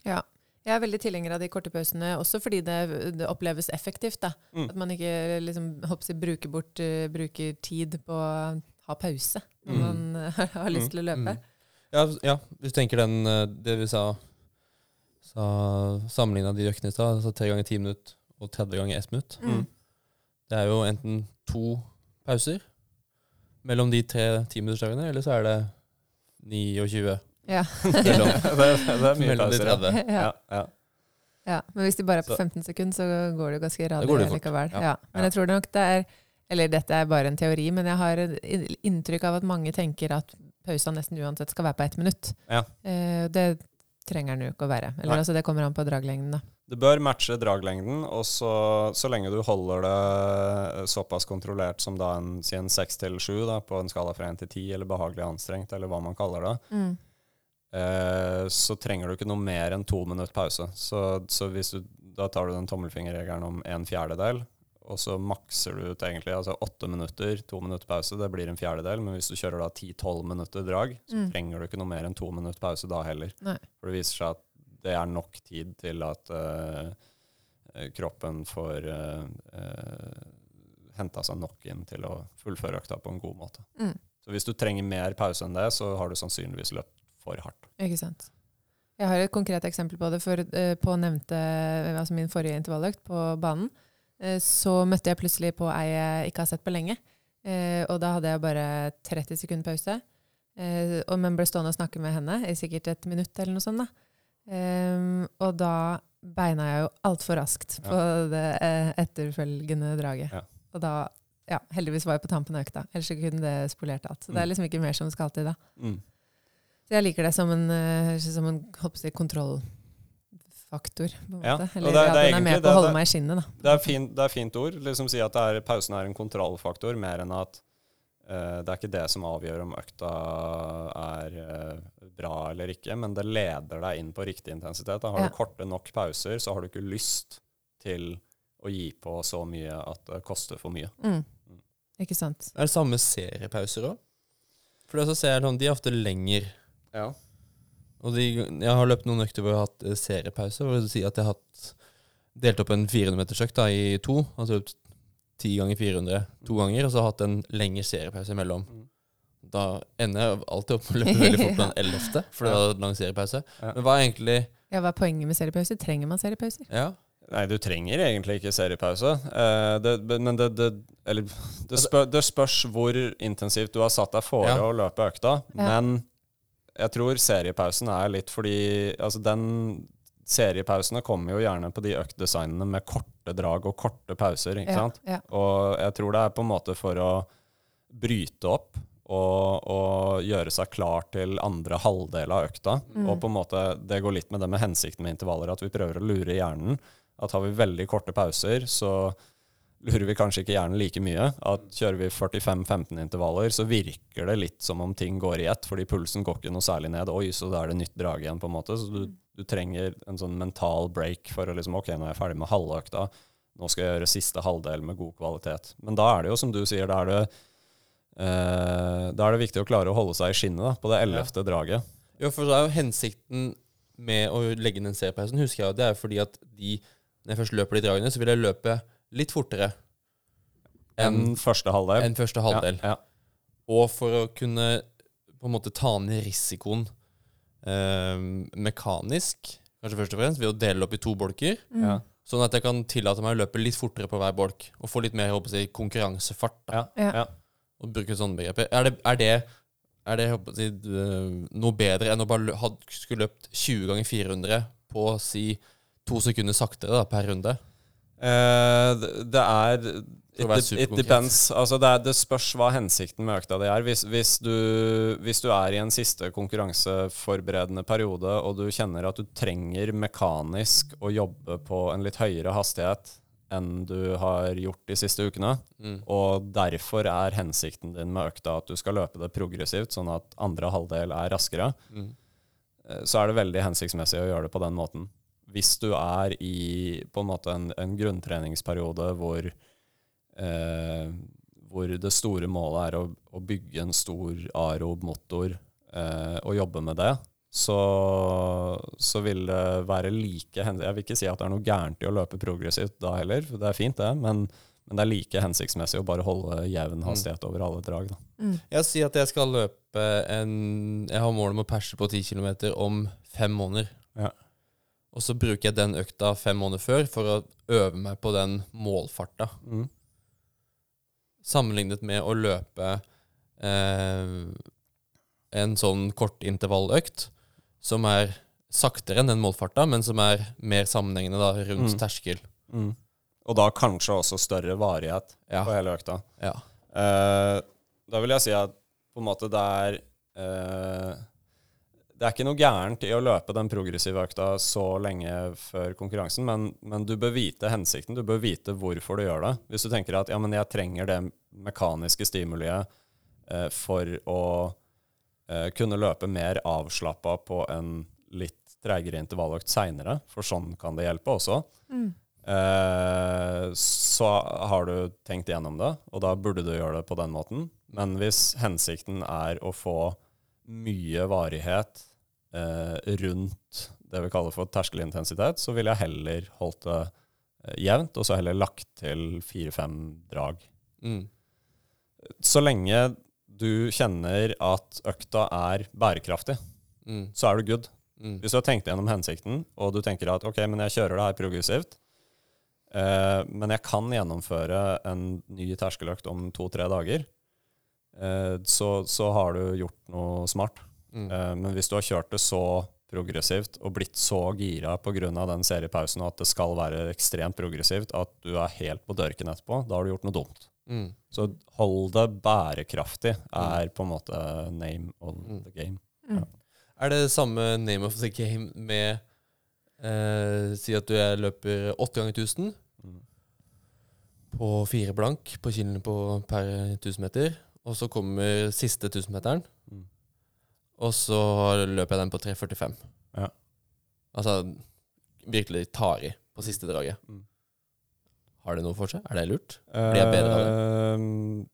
Speaker 2: Ja. Jeg er veldig tilhenger av de korte pausene, også fordi det, det oppleves effektivt. da.
Speaker 1: Mm.
Speaker 2: At man ikke liksom, hoppsi, bruker, bort, uh, bruker tid på å ha pause når
Speaker 3: Mm.
Speaker 2: man <laughs> har lyst til å løpe.
Speaker 3: Mm. Ja, ja, hvis du tenker den, eh, det vi sa, sa sammenligna de øktene i stad, altså tre ganger ti minutter og 30 ganger ett minutt.
Speaker 2: Mm.
Speaker 3: Det er jo enten to pauser mellom de tre timinuttersdagene, eller så er det 29
Speaker 2: Ja. <laughs>
Speaker 3: mellom, <laughs>
Speaker 1: det, det er mye
Speaker 3: mellom
Speaker 1: pauser. de
Speaker 3: 30. <laughs>
Speaker 2: ja.
Speaker 1: Ja, ja.
Speaker 2: Ja, men hvis de bare er på
Speaker 1: Så-
Speaker 2: 15 sekunder, så går det jo ganske radig likevel.
Speaker 3: ja.
Speaker 2: Ja. Men jeg tror nok det er Eller dette er bare en teori, men jeg har inntrykk av at mange tenker at pausa nesten uansett skal være på ett minutt.
Speaker 1: Ja.
Speaker 2: Eh, det trenger den jo ikke å være. Eller altså, det kommer an på draglengden, da.
Speaker 1: Det bør matche draglengden, og så, så lenge du holder det såpass kontrollert som da en, si en 6 til 7 da, på en skala fra 1 til 10, eller behagelig anstrengt, eller hva man kaller det,
Speaker 2: Mm.
Speaker 1: eh, så trenger du ikke noe mer enn to minutter pause. Så, så du, da tar du den tommelfingerregelen om en fjerdedel, og så makser du ut egentlig altså åtte minutter, to minutter pause, det blir en fjerdedel. Men hvis du kjører da 10-12 minutter drag, så
Speaker 2: Mm.
Speaker 1: trenger du ikke noe mer enn to minutter pause da heller.
Speaker 2: Nei.
Speaker 1: For det viser seg at det er nok tid til at eh, eh, kroppen får uh, henta seg nok inn til å fullføre økta på en god måte.
Speaker 2: Mm.
Speaker 1: Så hvis du trenger mer pause enn det, så har du sannsynligvis løpt for hardt.
Speaker 2: Ikke sant. Jeg har et konkret eksempel på det. For, eh, på nevnte, altså min forrige intervalløkt på banen, eh, så møtte jeg plutselig på ei jeg ikke har sett på lenge. Eh, og da hadde jeg bare 30 sekunder pause. Eh, og, men ble stående og snakke med henne i sikkert et minutt eller noe sånt. da. Eh, og da beina jeg jo altfor raskt på det eh, etterfølgende draget.
Speaker 1: Ja.
Speaker 2: Og da ja, Heldigvis var jeg på tampen av økta, ellers kunne det spolert alt. Så det er
Speaker 1: Mm.
Speaker 2: liksom ikke mer som skal til da.
Speaker 1: Mm.
Speaker 2: Så jeg liker det som en, eh, som en holdt på si. På en
Speaker 1: Ja,
Speaker 2: måte. Eller
Speaker 1: det er-
Speaker 2: at
Speaker 1: det
Speaker 2: den er med på å holde
Speaker 1: det-
Speaker 2: meg i skinnet. Da.
Speaker 1: Det er fint, det er fint ord. Liksom si at det er, pausen er en kontrollfaktor, mer enn at uh, det er ikke det som avgjør om økta er uh, bra eller ikke, men det leder deg inn på riktig intensitet. Da har
Speaker 2: Ja.
Speaker 1: du korte nok pauser, så har du ikke lyst til å gi på så mye at det koster for mye.
Speaker 2: Mm. Ikke sant.
Speaker 3: Er det samme seriepauser òg? For så ser jeg sånn, de er ofte lengre.
Speaker 1: Ja.
Speaker 3: Og de, jeg har løpt noen økter hvor jeg har hatt eh, seriepause. Hvor det si at jeg har hatt delt opp en 400-metersøkt da, i to. Altså løpt 10 ganger 400 to ganger, og så har jeg hatt en lengre seriepause imellom.
Speaker 1: Mm.
Speaker 3: Da ender jeg alltid opp med å løpe veldig fort på den <laughs> ellevte, for det var lang seriepause. Men hva er egentlig
Speaker 2: Ja, Hva er poenget med seriepause? Trenger man seriepauser?
Speaker 3: Ja,
Speaker 1: Nei, du trenger egentlig ikke seriepause. Eh, det, men det, det, eller, <laughs> det, spør, det spørs hvor intensivt du har satt deg for
Speaker 3: Ja.
Speaker 1: å løpe økta.
Speaker 2: Ja.
Speaker 1: Men jeg tror seriepausen er litt fordi altså den Seriepausene kommer jo gjerne på de øktdesignene med korte drag og korte pauser. ikke
Speaker 2: Ja,
Speaker 1: sant?
Speaker 2: ja.
Speaker 1: Og jeg tror det er på en måte for å bryte opp og, og gjøre seg klar til andre halvdel av økta.
Speaker 2: Mm.
Speaker 1: Og på en måte, det går litt med det med hensikten med intervaller, at vi prøver å lure hjernen. At har vi veldig korte pauser, så lurer vi kanskje ikke hjernen like mye. At kjører vi 45-15 intervaller, så virker det litt som om ting går i ett, fordi pulsen går ikke noe særlig ned. Oi, så da er det nytt drag igjen, på en måte. Så du, du trenger en sånn mental break for å liksom Ok, nå er jeg ferdig med halve økta. Nå skal jeg gjøre siste halvdel med god kvalitet. Men da er det jo, som du sier, da er det eh, Da er det viktig å klare å holde seg i skinnet da, på det ellevte draget.
Speaker 3: Jo, for det er jo hensikten med å legge inn den seriepausen, husker jeg, det er jo fordi at de, når jeg først løper de dragene, så vil jeg løpe litt fortere enn
Speaker 1: En første halvdel.
Speaker 3: enn første halvdel.
Speaker 1: Ja, ja.
Speaker 3: Og for å kunne på en måte ta ned risikoen eh, mekanisk, kanskje først og fremst, ved å dele opp i to bolker,
Speaker 2: Mm.
Speaker 3: Sånn at jeg kan tillate meg å løpe litt fortere på hver bolk, og få litt mer håper jeg, konkurransefart. Da,
Speaker 1: Ja,
Speaker 3: og bruke sånne begreper. Er det, er det, er det jeg eh, noe bedre enn å bare lø- ha, skulle løpt 20 ganger 400 på si to sekunder saktere da, per runde?
Speaker 1: Eh, det er It, it depends. Altså det, er, det spørs hva hensikten med økta di er. Hvis, hvis, du, hvis du er i en siste konkurranseforberedende periode, og du kjenner at du trenger mekanisk å jobbe på en litt høyere hastighet enn du har gjort de siste ukene,
Speaker 3: Mm.
Speaker 1: og derfor er hensikten din med økta at du skal løpe det progressivt, sånn at andre halvdel er raskere,
Speaker 3: Mm.
Speaker 1: eh, så er det veldig hensiktsmessig å gjøre det på den måten. Hvis du er i på en måte en, en grunntreningsperiode hvor, eh, hvor det store målet er å, å bygge en stor aerob-motor eh, og jobbe med det, så, så vil det være like Jeg vil ikke si at det er noe gærent i å løpe progressivt da heller, for det er fint det, men, men det er like hensiktsmessig å bare holde jevn hastighet over alle drag. Da.
Speaker 2: Mm.
Speaker 3: Jeg sier at jeg skal løpe en Jeg har mål om å perse på 10 km om fem måneder.
Speaker 1: Ja.
Speaker 3: Og så bruker jeg den økta fem måneder før for å øve meg på den målfarta.
Speaker 1: Mm.
Speaker 3: Sammenlignet med å løpe eh, en sånn kortintervalløkt som er saktere enn den målfarta, men som er mer sammenhengende da, rundt
Speaker 1: Mm.
Speaker 3: terskel.
Speaker 1: Mm. Og da kanskje også større varighet
Speaker 3: Ja.
Speaker 1: på hele økta.
Speaker 3: ja.
Speaker 1: Eh, da vil jeg si at på en måte det er eh, Det er ikke noe gærent i å løpe den progressive økta så lenge før konkurransen, men, men du bør vite hensikten. Du bør vite hvorfor du gjør det. Hvis du tenker at ja, men jeg trenger det mekaniske stimuliet eh, for å eh, kunne løpe mer avslappa på en litt treigere intervalløkt seinere, for sånn kan det hjelpe også.
Speaker 2: Mm.
Speaker 1: Eh, så har du tenkt igjennom det, og da burde du gjøre det på den måten. Men hvis hensikten er å få mye varighet eh, rundt det vi kaller for terskelintensitet, så ville jeg heller holdt det eh, jevnt, og så heller lagt til fire-fem drag.
Speaker 3: Mm.
Speaker 1: Så lenge du kjenner at økta er bærekraftig,
Speaker 3: Mm.
Speaker 1: så er du good.
Speaker 3: Mm.
Speaker 1: Hvis du har tenkt gjennom hensikten, og du tenker at ok, men jeg kjører det her progressivt, eh, men jeg kan gjennomføre en ny terskeløkt om to-tre dager, så, så har du gjort noe smart.
Speaker 3: Mm.
Speaker 1: Eh, men hvis du har kjørt det så progressivt og blitt så gira pga. den seriepausen og at det skal være ekstremt progressivt at du er helt på dørken etterpå, da har du gjort noe dumt.
Speaker 3: Mm.
Speaker 1: Så hold det bærekraftig er på en måte name of
Speaker 3: Mm.
Speaker 1: the game.
Speaker 3: Er det samme name of the game med eh, Si at du er, løper åtte ganger 1000
Speaker 1: Mm.
Speaker 3: på fire blank på kilen på per 1000 meter, og så kommer siste 1000-meteren,
Speaker 1: Mm.
Speaker 3: og så løper jeg den på 3,45.
Speaker 1: Ja.
Speaker 3: Altså virkelig tar i på siste draget.
Speaker 1: Mm.
Speaker 3: Har det noe for seg? Er det lurt? Blir jeg bedre av
Speaker 1: Eh,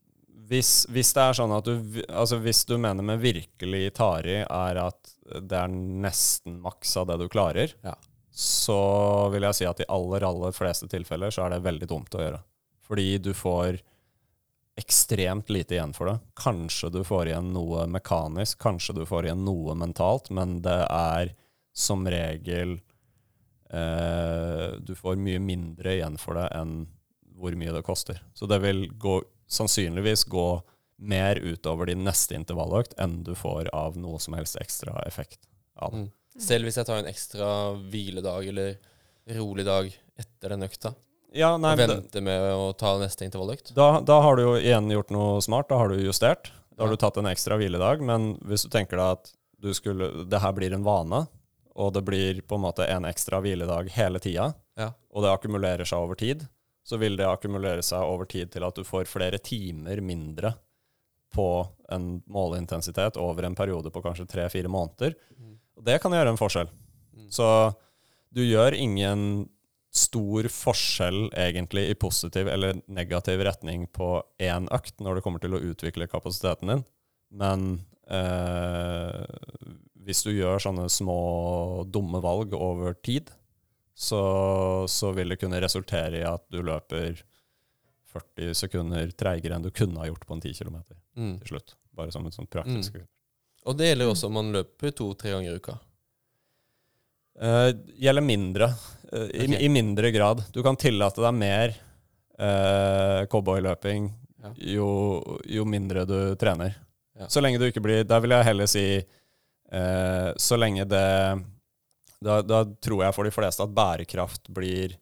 Speaker 1: hvis, hvis det er sånn at du Altså hvis du mener med virkelig tar i er at det er nesten maks av det du klarer,
Speaker 3: Ja.
Speaker 1: så vil jeg si at i aller, aller fleste tilfeller så er det veldig dumt å gjøre. Fordi du får ekstremt lite igjen for det. Kanskje du får igjen noe mekanisk, kanskje du får igjen noe mentalt, men det er som regel eh, Du får mye mindre igjen for det enn hvor mye det koster. Så det vil gå, sannsynligvis gå mer utover din neste intervalløkt enn du får av noe som helst ekstra effekt av det.
Speaker 3: Mm. Selv hvis jeg tar en ekstra hviledag eller rolig dag etter den økta,
Speaker 1: Ja, nei,
Speaker 3: og
Speaker 1: det-
Speaker 3: med å ta neste intervalløkt
Speaker 1: Da, da har du jo igjen gjort noe smart. Da har du justert. Da har du tatt en ekstra hviledag. Men hvis du tenker deg at du skulle, det her blir en vane, og det blir på en måte en ekstra hviledag hele tida,
Speaker 3: Ja.
Speaker 1: og det akkumulerer seg over tid, så vil det akkumulere seg over tid til at du får flere timer mindre på en måleintensitet over en periode på kanskje tre-fire måneder.
Speaker 3: Mm.
Speaker 1: Og det kan gjøre en forskjell.
Speaker 3: Mm.
Speaker 1: Så du gjør ingen stor forskjell egentlig i positiv eller negativ retning på én økt når det kommer til å utvikle kapasiteten din. Men eh, hvis du gjør sånne små dumme valg over tid, så, så vil det kunne resultere i at du løper 40 sekunder treigere enn du kunne ha gjort på en 10 km
Speaker 3: Mm.
Speaker 1: til slutt. Bare som et sånt praktisk
Speaker 3: Og det gjelder også om man løper to-tre ganger i uka.
Speaker 1: Eh, gjelder mindre. Eh, i,
Speaker 3: okay.
Speaker 1: I mindre grad. Du kan tillate deg mer uh, cowboyløping
Speaker 3: Ja.
Speaker 1: jo, jo mindre du trener.
Speaker 3: Ja.
Speaker 1: Så lenge du ikke blir Der vil jeg heller si uh, Så lenge det da, da tror jeg for de fleste at bærekraft blir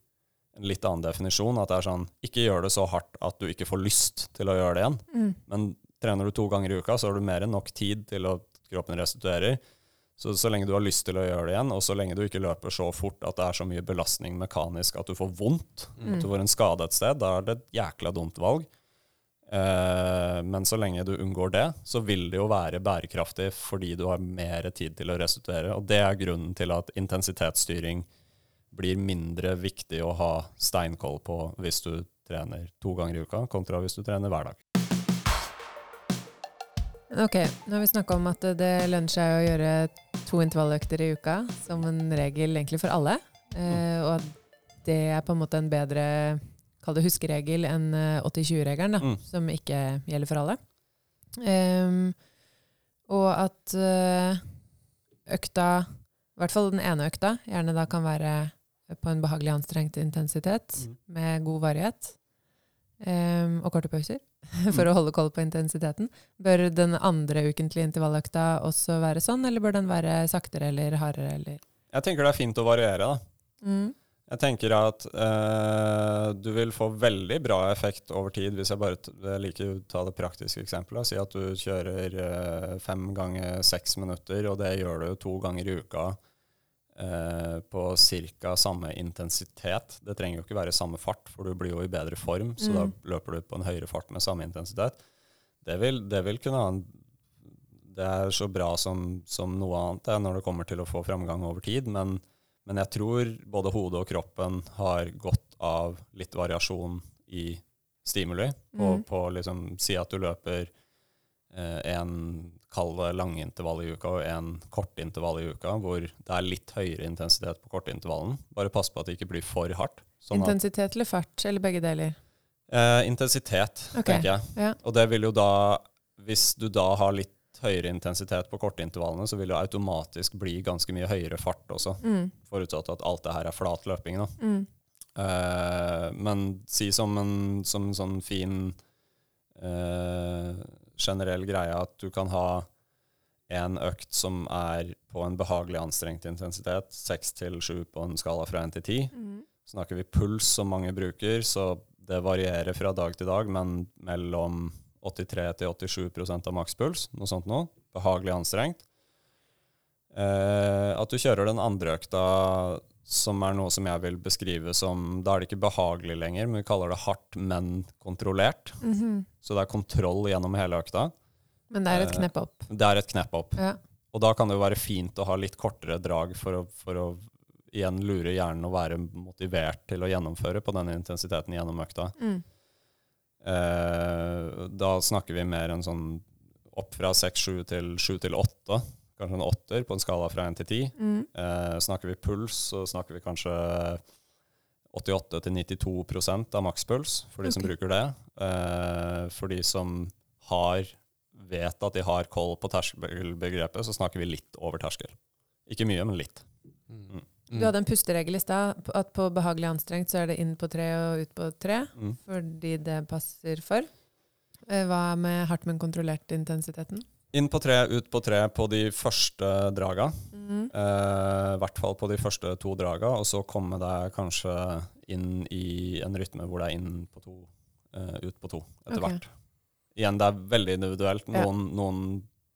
Speaker 1: en litt annen definisjon. At det er sånn Ikke gjør det så hardt at du ikke får lyst til å gjøre det igjen.
Speaker 2: Mm.
Speaker 1: Men trener du to ganger i uka, så har du mer enn nok tid til at kroppen restituerer. Så, så lenge du har lyst til å gjøre det igjen, og så lenge du ikke løper så fort at det er så mye belastning mekanisk at du får vondt,
Speaker 3: Mm.
Speaker 1: at du får en skade et sted, da er det et jækla dumt valg. Eh, men så lenge du unngår det, så vil det jo være bærekraftig fordi du har mer tid til å restituere. Og det er grunnen til at intensitetsstyring blir mindre viktig å ha steinkoll på hvis du trener to ganger i uka, kontra hvis du trener hver dag.
Speaker 2: Ok, nå har vi snakka om at det lønner seg å gjøre to intervalløkter i uka, som en regel egentlig for alle. Eh, og at det er på en måte en bedre kall det huskeregel enn eh, 80-20-regelen,
Speaker 1: Mm.
Speaker 2: som ikke gjelder for alle. Ehm, og at eh, økta, i hvert fall den ene økta, gjerne da kan være på en behagelig anstrengt intensitet
Speaker 1: Mm.
Speaker 2: med god varighet. ehm, og korte pauser <laughs> for å holde koll på intensiteten. Bør den andre ukentlige intervalløkta også være sånn, eller bør den være saktere eller hardere? Eller?
Speaker 1: Jeg tenker det er fint å variere, da.
Speaker 2: Mm.
Speaker 1: Jeg tenker at eh, du vil få veldig bra effekt over tid hvis jeg bare liker å ta det praktiske eksempelet. Si at du kjører eh, fem ganger seks minutter, og det gjør du to ganger i uka eh, på ca. samme intensitet. Det trenger jo ikke være samme fart, for du blir jo i bedre form, så
Speaker 2: Mm.
Speaker 1: da løper du på en høyere fart med samme intensitet. Det vil, det vil kunne ha en Det er så bra som, som noe annet det, når det kommer til å få framgang over tid, men men jeg tror både hodet og kroppen har godt av litt variasjon i stimuli. På,
Speaker 2: Mm.
Speaker 1: på liksom Si at du løper eh, en kall det langintervall i uka og en kortintervall i uka, hvor det er litt høyere intensitet på kortintervallen. Bare pass på at det ikke blir for hardt. Sånn
Speaker 2: Intensitet eller fart, eller begge deler?
Speaker 1: eh, intensitet,
Speaker 2: okay.
Speaker 1: tenker jeg.
Speaker 2: ja.
Speaker 1: Og det vil jo da Hvis du da har litt høyere intensitet på kortintervallene, så vil det automatisk bli ganske mye høyere fart også.
Speaker 2: Mm.
Speaker 1: Forutsatt at alt det her er flat løping, da.
Speaker 2: Mm.
Speaker 1: Eh, men si som en som en sånn fin eh, generell greie at du kan ha en økt som er på en behagelig anstrengt intensitet, 6 til 7 på en skala fra 1 til 10.
Speaker 2: Mm.
Speaker 1: Snakker vi puls som mange bruker, så det varierer fra dag til dag, men mellom 83 til 87% av makspuls, noe sånt noe. Behagelig anstrengt. Eh, at du kjører den andre økta, som er noe som jeg vil beskrive som Da er det ikke behagelig lenger, men vi kaller det hardt, men kontrollert.
Speaker 2: Mhm.
Speaker 1: Så det er kontroll gjennom hele økta.
Speaker 2: Men det er et
Speaker 1: Eh,
Speaker 2: knepp opp.
Speaker 1: Det er et knepp opp.
Speaker 2: Ja.
Speaker 1: Og da kan det jo være fint å ha litt kortere drag for å, for å igjen lure hjernen og være motivert til å gjennomføre på denne intensiteten gjennom økta.
Speaker 2: Mm.
Speaker 1: Eh, da snakker vi mer enn sånn opp fra 6-7 til 7 til 8. Kanskje en åtter på en skala fra 1 til 10.
Speaker 2: Mm.
Speaker 1: Eh, snakker vi puls, så snakker vi kanskje 88-92% av makspuls for de som bruker det. Eh, for de som har, vet at de har koll på terskelbegrepet, så snakker vi litt over terskel. Ikke mye, men litt.
Speaker 3: Mm.
Speaker 2: Du hadde en pusteregel i stad, at på behagelig anstrengt så er det inn på tre og ut på tre,
Speaker 1: Mm.
Speaker 2: fordi det passer for. Eh, Hva med hardt, men kontrollert intensiteten?
Speaker 1: Inn på tre, ut på tre på de første draga.
Speaker 2: Mm.
Speaker 1: Eh, I hvert fall på de første to draga, og så komme deg kanskje inn i en rytme hvor det er inn på to, eh, ut på to etter
Speaker 2: okay.
Speaker 1: hvert. Igjen, det er veldig individuelt.
Speaker 2: Ja.
Speaker 1: Noen, noen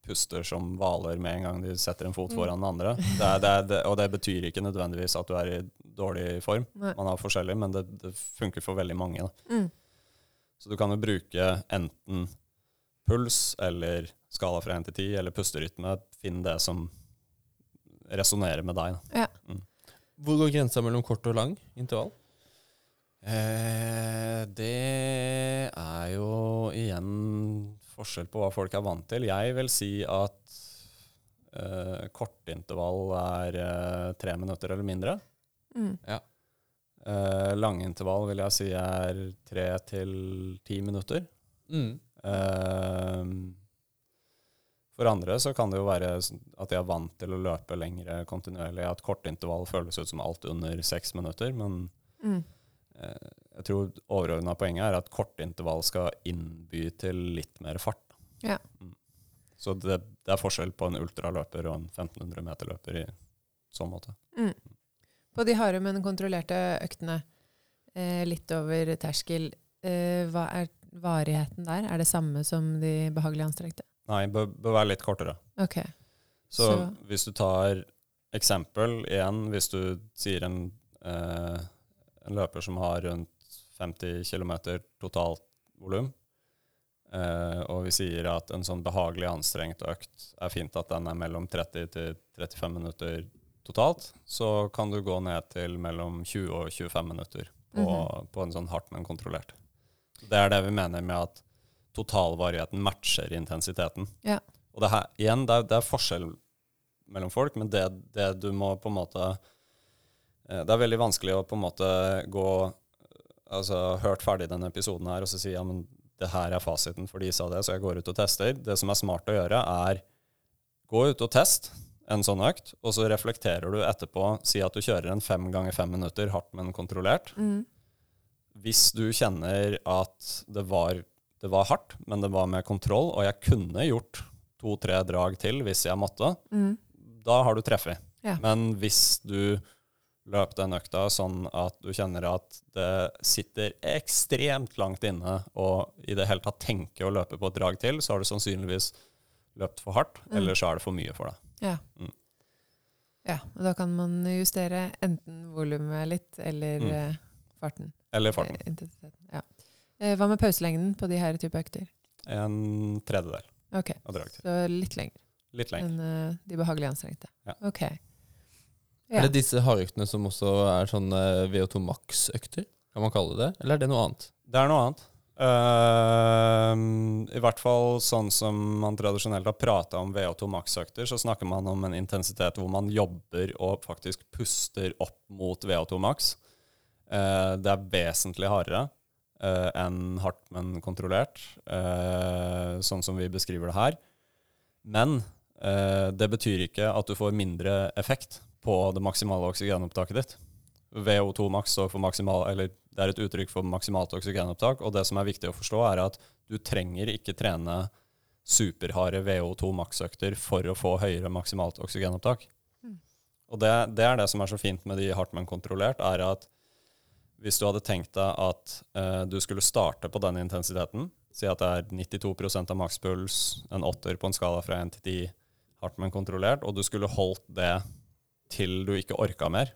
Speaker 1: puster som hvaler med en gang de setter en fot
Speaker 2: Mm.
Speaker 1: foran den andre. Det er, det er, det, og det betyr ikke nødvendigvis at du er i dårlig form.
Speaker 2: Nei.
Speaker 1: Man har forskjellig, men det, det funker for veldig mange.
Speaker 2: Mm.
Speaker 1: Så du kan jo bruke enten puls eller skala fra 1 til 10, eller pusterytme. Finn det som resonnerer med deg. Da.
Speaker 3: Hvor går grensa mellom kort og lang intervall?
Speaker 1: Eh, det er jo igjen forskjell på hva folk er vant til. Jeg vil si at eh, kortintervall er eh, tre minutter eller mindre.
Speaker 2: Mm.
Speaker 1: Eh, langintervall vil jeg si er tre til ti minutter.
Speaker 3: Mm.
Speaker 1: Eh, for andre så kan det jo være at de er vant til å løpe lengre kontinuerlig. At kortintervall føles ut som alt under seks minutter. Men
Speaker 2: Mm.
Speaker 1: eh, jeg tror overordna poenget er at kortintervall skal innby til litt mer fart.
Speaker 2: Ja.
Speaker 1: Mm. Så det, det er forskjell på en ultraløper og en 1500 meter-løper i sånn måte.
Speaker 2: Mm. På de harde, men kontrollerte øktene, eh, litt over terskel, eh, hva er varigheten der? Er det samme som de behagelige anstrengte?
Speaker 1: Nei, bør, bør være litt kortere.
Speaker 2: Ok.
Speaker 1: Så,
Speaker 2: Så-
Speaker 1: hvis du tar eksempel igjen, hvis du sier en, eh, en løper som har rundt 50 km totalt volum, eh, og vi sier at en sånn behagelig anstrengt økt er fint at den er mellom 30 til 35 minutter totalt, så kan du gå ned til mellom 20 og 25 minutter på,
Speaker 2: Mhm.
Speaker 1: på en sånn hardt, men kontrollert. Det er det vi mener med at totalvarigheten matcher intensiteten.
Speaker 2: Ja.
Speaker 1: Og det her, igjen, det er, det er forskjell mellom folk, men det, det du må på en måte eh, Det er veldig vanskelig å på en måte gå Altså hørt ferdig denne episoden her og så si ja, men det her er fasiten, for de sa det, så jeg går ut og tester. Det som er smart å gjøre, er gå ut og test en sånn økt, og så reflekterer du etterpå. Si at du kjører en fem ganger fem minutter hardt, men kontrollert.
Speaker 2: Mm.
Speaker 1: Hvis du kjenner at det var, det var hardt, men det var med kontroll, og jeg kunne gjort to-tre drag til hvis jeg måtte,
Speaker 2: Mm.
Speaker 1: da har du treffet.
Speaker 2: Ja.
Speaker 1: Men hvis du løp den økta sånn at du kjenner at det sitter ekstremt langt inne, og i det hele tatt tenker å løpe på et drag til, så har du sannsynligvis løpt for hardt,
Speaker 2: Mm.
Speaker 1: eller så er det for mye for deg.
Speaker 2: Ja.
Speaker 1: Mm.
Speaker 2: ja. Og da kan man justere enten volumet litt, eller
Speaker 1: Mm.
Speaker 2: eh, farten.
Speaker 1: Eller farten.
Speaker 2: Intensiteten. Ja. Eh, hva med pauselengden på de her type økter?
Speaker 1: En tredjedel
Speaker 2: Ok, så litt lenger
Speaker 1: Litt lenger.
Speaker 2: enn uh, de behagelig anstrengte.
Speaker 1: Ja.
Speaker 2: Ok.
Speaker 3: Er det disse hardøktene som også er sånne VO2 max-økter? Kan man kalle det Eller er det noe annet?
Speaker 1: Det er noe annet. Uh, I hvert fall sånn som man tradisjonelt har prata om VO2 max-økter, så snakker man om en intensitet hvor man jobber og faktisk puster opp mot VO2 max. Eh, det er vesentlig hardere eh, enn hardt, men kontrollert, eh, sånn som vi beskriver det her. Men eh, det betyr ikke at du får mindre effekt på det maksimale oksygenopptaket ditt. VO2 max står for maksimal, eller det er et uttrykk for maksimalt oksygenopptak, og det som er viktig å forstå, er at du trenger ikke trene superharde VO2 max-økter for å få høyere maksimalt oksygenopptak.
Speaker 2: Mm.
Speaker 1: Og det, det er det som er så fint med de hardt, men kontrollert, er at hvis du hadde tenkt deg at eh, du skulle starte på den intensiteten, si at det er 92% av makspuls, en åtter på en skala fra 1 til 10, hardt, men kontrollert, og du skulle holdt det til du ikke orka mer,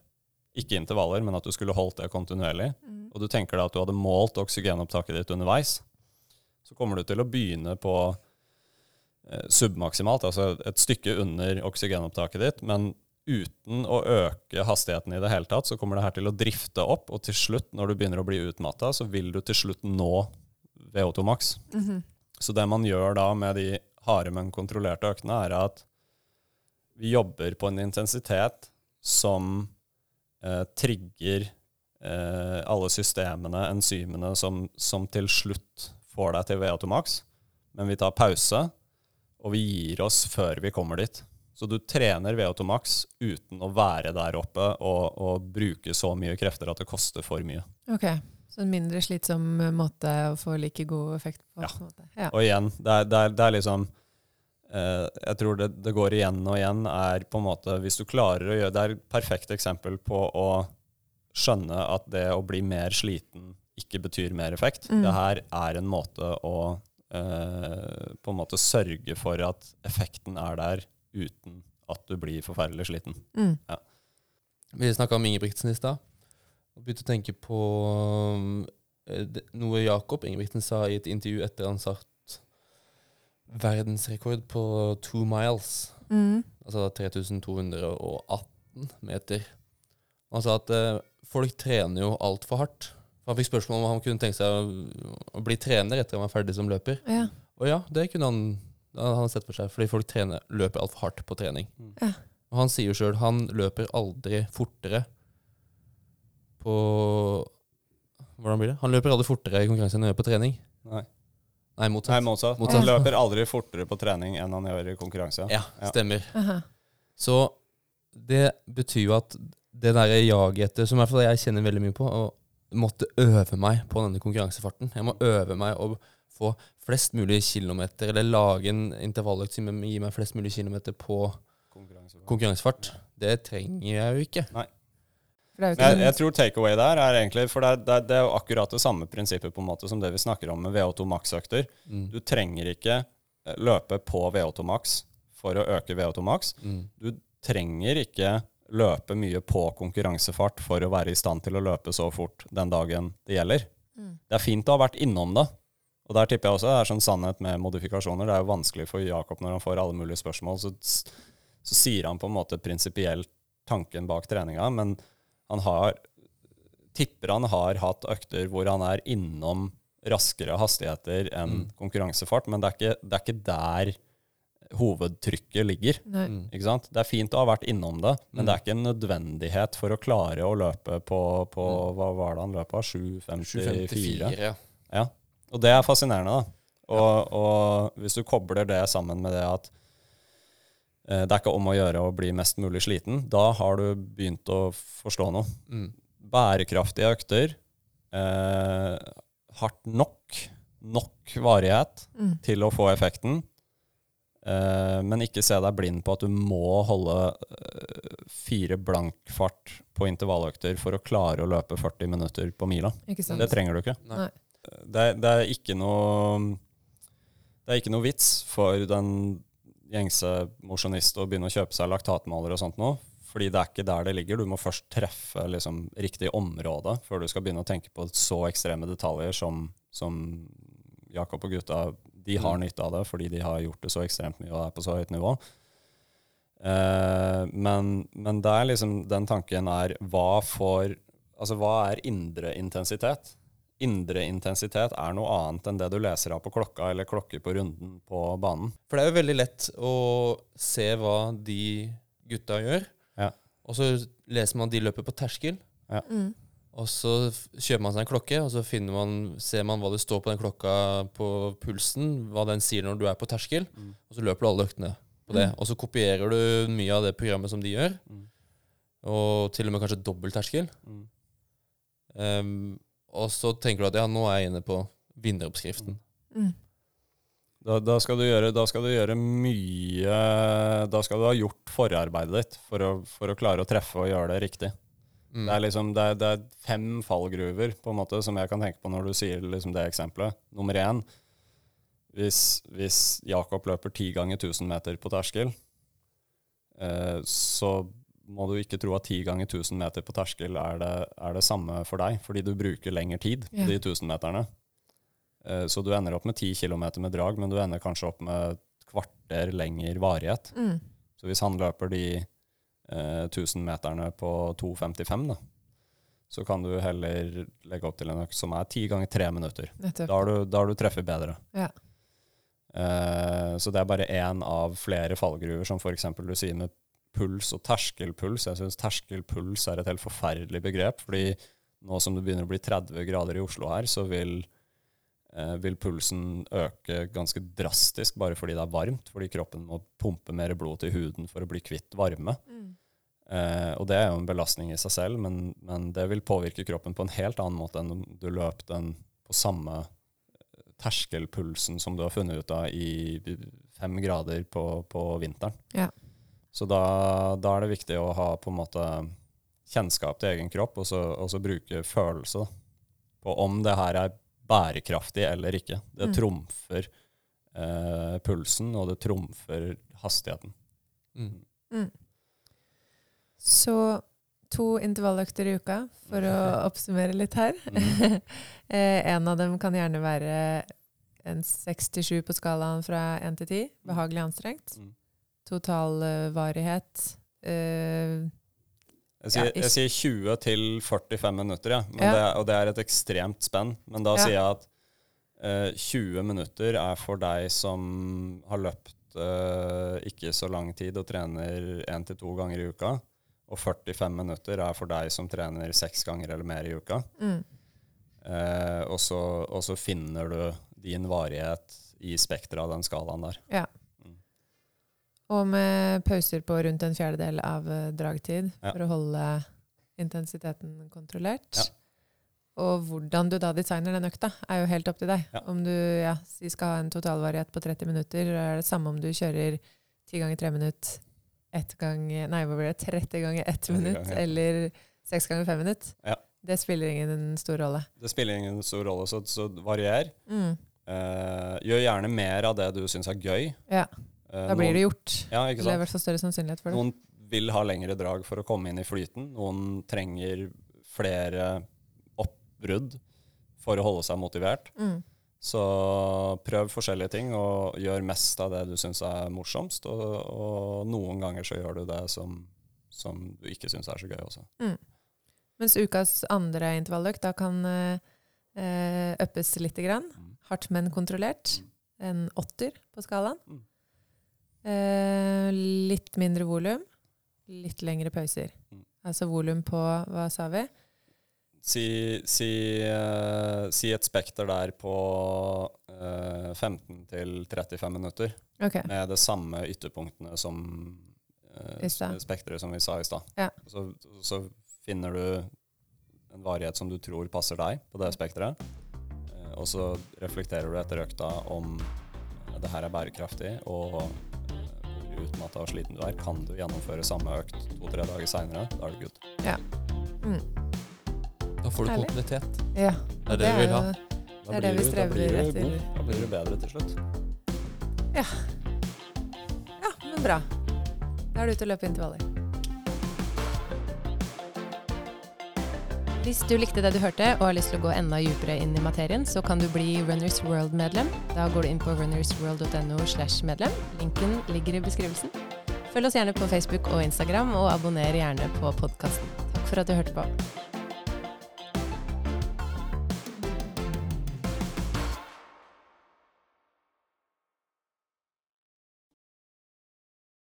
Speaker 1: ikke intervaller, men at du skulle holdt det kontinuerlig,
Speaker 2: Mm.
Speaker 1: og du tenker deg at du hadde målt oksygenopptaket ditt underveis, så kommer du til å begynne på eh, submaksimalt, altså et stykke under oksygenopptaket ditt, men uten å øke hastigheten i det hele tatt, så kommer det her til å drifte opp, og til slutt, når du begynner å bli utmatta, så vil du til slutt nå VO2 maks.
Speaker 2: -hmm.
Speaker 1: Så det man gjør da med de harde, men kontrollerte øktene, er at vi jobber på en intensitet som eh, trigger eh, alle systemene, enzymene, som, som til slutt får deg til VO2 maks. Men vi tar pause, og vi gir oss før vi kommer dit. Så du trener VO2 maks uten å være der oppe og, og bruke så mye krefter at det koster for mye.
Speaker 2: Ok, så en mindre slitsom måte å få like god effekt på.
Speaker 1: Ja.
Speaker 2: måte. Ja.
Speaker 1: Og igjen, det er, det er, det er liksom eh, Jeg tror det, det går igjen og igjen, er på en måte Hvis du klarer å gjøre Det er et perfekt eksempel på å skjønne at det å bli mer sliten ikke betyr mer effekt.
Speaker 2: Mm.
Speaker 1: Det her er en måte å eh, på en måte sørge for at effekten er der uten at du blir forferdelig sliten.
Speaker 2: Mm.
Speaker 3: Vi snakka om Ingebrigtsen i stad. Begynte å tenke på eh, noe Jakob Ingebrigtsen sa i et intervju etter han satt verdensrekord på two miles.
Speaker 2: Mm.
Speaker 3: Altså 3218 meter. Han sa at eh, folk trener jo altfor hardt. Han fikk spørsmål om han kunne tenke seg å, å bli trener etter han var ferdig som løper.
Speaker 2: Ja.
Speaker 3: Og ja, det kunne han, han har sett for seg, fordi folk trener, løper altfor hardt på trening.
Speaker 1: Mm.
Speaker 2: Ja.
Speaker 3: Og han sier jo sjøl han løper aldri fortere på Hvordan blir det? Han løper aldri fortere i konkurranse enn han gjør på trening.
Speaker 1: Nei,
Speaker 3: Nei, motsatt.
Speaker 1: Nei motsatt.
Speaker 3: Motsatt.
Speaker 1: Han løper aldri fortere på trening enn han gjør i konkurranse.
Speaker 3: Ja, stemmer.
Speaker 2: Ja.
Speaker 3: Så det betyr jo at det der jaget etter, som i hvert fall jeg kjenner veldig mye på, å måtte øve meg på denne konkurransefarten. Jeg må øve meg å få flest mulig kilometer, eller lage en intervalløkt som gir meg flest mulig kilometer på
Speaker 1: Konkurranse.
Speaker 3: konkurransefart. Det trenger jeg jo ikke.
Speaker 2: Ikke
Speaker 1: Jeg, jeg tror takeaway der er egentlig For det er, det, det er jo akkurat det samme prinsippet på en måte som det vi snakker om med VO2 max-økter.
Speaker 3: Mm.
Speaker 1: Du trenger ikke eh, løpe på VO2 max for å øke VO2 max.
Speaker 3: Mm.
Speaker 1: Du trenger ikke løpe mye på konkurransefart for å være i stand til å løpe så fort den dagen det gjelder.
Speaker 2: Mm.
Speaker 1: Det er fint å ha vært innom det. Og der tipper jeg også det er sånn sannhet med modifikasjoner. Det er jo vanskelig for Jakob når han får alle mulige spørsmål. Så, så sier han på en måte prinsipielt tanken bak treninga, men han har tipper han har hatt økter hvor han er innom raskere hastigheter enn
Speaker 3: Mm.
Speaker 1: konkurransefart, men det er, ikke, det er ikke der hovedtrykket ligger.
Speaker 2: Nei.
Speaker 3: Mm.
Speaker 1: Ikke sant? Det er fint å ha vært innom det, men
Speaker 3: Mm.
Speaker 1: det er ikke en nødvendighet for å klare å løpe på, på
Speaker 3: Mm.
Speaker 1: hva var det han løp av? 7.54?
Speaker 3: 754, ja.
Speaker 1: Ja. Og det er fascinerende, da. Og, og hvis du kobler det sammen med det at eh, det er ikke om å gjøre å bli mest mulig sliten, da har du begynt å forstå noe.
Speaker 3: Mm.
Speaker 1: Bærekraftige økter, eh, hardt nok, nok varighet
Speaker 2: Mm.
Speaker 1: til å få effekten. Eh, men ikke se deg blind på at du må holde eh, fire blank fart på intervalløkter for å klare å løpe 40 minutter på mila.
Speaker 2: Ikke sant?
Speaker 1: Det trenger du ikke.
Speaker 3: Nei.
Speaker 1: Det, det er ikke noe Det er ikke noe vits for den gjengse mosjonist å begynne å kjøpe seg laktatmåler og sånt nå. Fordi det er ikke der det ligger. Du må først treffe liksom, riktig område før du skal begynne å tenke på så ekstreme detaljer som, som Jakob og gutta de har
Speaker 3: Mm.
Speaker 1: nytte av det fordi de har gjort det så ekstremt mye og er på så høyt nivå. Eh, men, men der liksom den tanken er hva får Altså hva er indre intensitet? Indre intensitet er noe annet enn det du leser av på klokka eller klokker på runden på banen.
Speaker 3: For det er jo veldig lett å se hva de gutta gjør.
Speaker 1: Ja.
Speaker 3: Og så leser man de løper på terskel.
Speaker 2: Mm.
Speaker 3: Og så kjøper man seg en klokke, og så finner man, ser man hva det står på den klokka på pulsen, hva den sier når du er på terskel,
Speaker 1: Mm.
Speaker 3: og så løper du alle øktene på det.
Speaker 2: Mm.
Speaker 3: Og så kopierer du mye av det programmet som de gjør,
Speaker 1: Mm.
Speaker 3: og til og med kanskje dobbelt terskel.
Speaker 1: Mm.
Speaker 3: Og så tenker du at ja, nå er jeg inne på vinneroppskriften.
Speaker 2: Mm.
Speaker 1: Da, da, skal du gjøre, da skal du gjøre mye Da skal du ha gjort forarbeidet ditt for å, for å klare å treffe og gjøre det riktig.
Speaker 3: Mm.
Speaker 1: Det er liksom, det er, det er fem fallgruver på en måte som jeg kan tenke på når du sier liksom det eksempelet. Nummer én, hvis, hvis Jakob løper ti ganger 1000 meter på terskel, eh, så må du ikke tro at ti ganger 1000 meter på terskel er det, er det samme for deg, fordi du bruker lengre tid på
Speaker 2: Ja.
Speaker 1: de 1000 meterne. Eh, så du ender opp med 10 km med drag, men du ender kanskje opp med et kvarter lengre varighet.
Speaker 2: Mm.
Speaker 1: Så hvis han løper de eh, 1000-meterne på 2,55, da, så kan du heller legge opp til en økt som er ti ganger tre minutter. Da har du, da har du treffet bedre.
Speaker 2: Ja.
Speaker 1: Eh, så det er bare én av flere fallgruver, som f.eks. du sier med puls og terskelpuls. Jeg syns terskelpuls er et helt forferdelig begrep, fordi nå som det begynner å bli 30 grader i Oslo her, så vil, eh, vil pulsen øke ganske drastisk bare fordi det er varmt, fordi kroppen må pumpe mer blod til huden for å bli kvitt varme.
Speaker 2: Mm.
Speaker 1: Eh, og det er jo en belastning i seg selv, men, men det vil påvirke kroppen på en helt annen måte enn om du løp den på samme eh, terskelpulsen som du har funnet ut av i fem grader på, på vinteren.
Speaker 2: Ja.
Speaker 1: Så da, da er det viktig å ha på en måte kjennskap til egen kropp, og så, og så bruke følelse på om det her er bærekraftig eller ikke. Det
Speaker 2: Mm.
Speaker 1: trumfer eh, pulsen, og det trumfer hastigheten.
Speaker 3: Mm.
Speaker 2: Mm. Så to intervalløkter i uka, for å <laughs> oppsummere litt her.
Speaker 1: Mm. <laughs>
Speaker 2: Eh, en av dem kan gjerne være en 6-7 på skalaen fra 1 til 10. Behagelig anstrengt.
Speaker 1: Mm.
Speaker 2: Totalvarighet Uh,
Speaker 1: Jeg sier,
Speaker 2: Ja,
Speaker 1: jeg sier 20 til 45 minutter, ja. Men
Speaker 2: Ja.
Speaker 1: Det, og det er et ekstremt spenn. Men da
Speaker 2: Ja.
Speaker 1: sier jeg at uh, 20 minutter er for deg som har løpt uh, ikke så lang tid og trener én til to ganger i uka. Og 45 minutter er for deg som trener seks ganger eller mer i uka.
Speaker 2: mm.
Speaker 1: Uh, og, så, og så finner du din varighet i spekteret av den skalaen der.
Speaker 2: Og med pauser på rundt en fjerdedel av eh, dragtid
Speaker 1: Ja.
Speaker 2: for å holde intensiteten kontrollert.
Speaker 1: Ja.
Speaker 2: Og hvordan du da designer den økta, er jo helt opp til deg.
Speaker 1: Ja.
Speaker 2: Om du ja, skal ha en totalvariat på 30 minutter, er det samme om du kjører 10 ganger 3 minutter, 1 gang, nei, hva blir det, 30 ganger 1 minutt,
Speaker 1: ganger, ja.
Speaker 2: eller 6 ganger 5 minutt.
Speaker 1: Ja.
Speaker 2: Det spiller ingen stor rolle.
Speaker 1: Det spiller ingen stor rolle, så, så varier.
Speaker 2: Mm.
Speaker 1: Uh, gjør gjerne mer av det du syns er gøy.
Speaker 2: Ja, da blir det gjort.
Speaker 1: Ja, ikke
Speaker 2: Eller i
Speaker 1: sant?
Speaker 2: hvert fall større sannsynlighet for det.
Speaker 1: Noen vil ha lengre drag for å komme inn i flyten. Noen trenger flere oppbrudd for å holde seg motivert.
Speaker 2: Mm.
Speaker 1: Så prøv forskjellige ting, og gjør mest av det du syns er morsomst. Og, og noen ganger så gjør du det som, som du ikke syns er så gøy også.
Speaker 2: Mens ukas andre intervalløkt da kan eh, eh, uppes lite grann.
Speaker 1: Mm.
Speaker 2: Hardt, men kontrollert. En åtter på skalaen.
Speaker 1: Mm.
Speaker 2: Eh, litt mindre volum. Litt lengre pauser.
Speaker 1: Mm.
Speaker 2: Altså volum på Hva sa vi?
Speaker 1: Si, si, eh, si et spekter der på eh, 15 til 35 minutter,
Speaker 2: Okay.
Speaker 1: med det samme ytterpunktene som uh, spekteret som vi sa i stad.
Speaker 2: Ja.
Speaker 1: Så, så finner du en varighet som du tror passer deg på det spekteret, eh, og så reflekterer du etter økta om eh, det her er bærekraftig, og eh, at utmatta og sliten du er. Kan du gjennomføre samme økt to-tre dager seinere? Da er du good.
Speaker 2: Mm.
Speaker 3: Da får du
Speaker 2: Herlig.
Speaker 3: kontinuitet.
Speaker 2: Ja.
Speaker 3: Det er det vi vil ha.
Speaker 1: Da
Speaker 2: Det er det vi
Speaker 1: da
Speaker 2: strever
Speaker 1: blir du
Speaker 2: etter.
Speaker 1: god. Da blir du bedre til slutt.
Speaker 2: Ja, men bra. Da er du ute og løper intervaller.
Speaker 4: Hvis du likte det du hørte og har lyst til å gå enda dypere inn i materien, så kan du bli Runners World-medlem. Da går du inn på runnersworld.no slash medlem. Linken ligger i beskrivelsen. Følg oss gjerne på Facebook og Instagram, og abonner gjerne på podkasten. Takk for at du hørte på.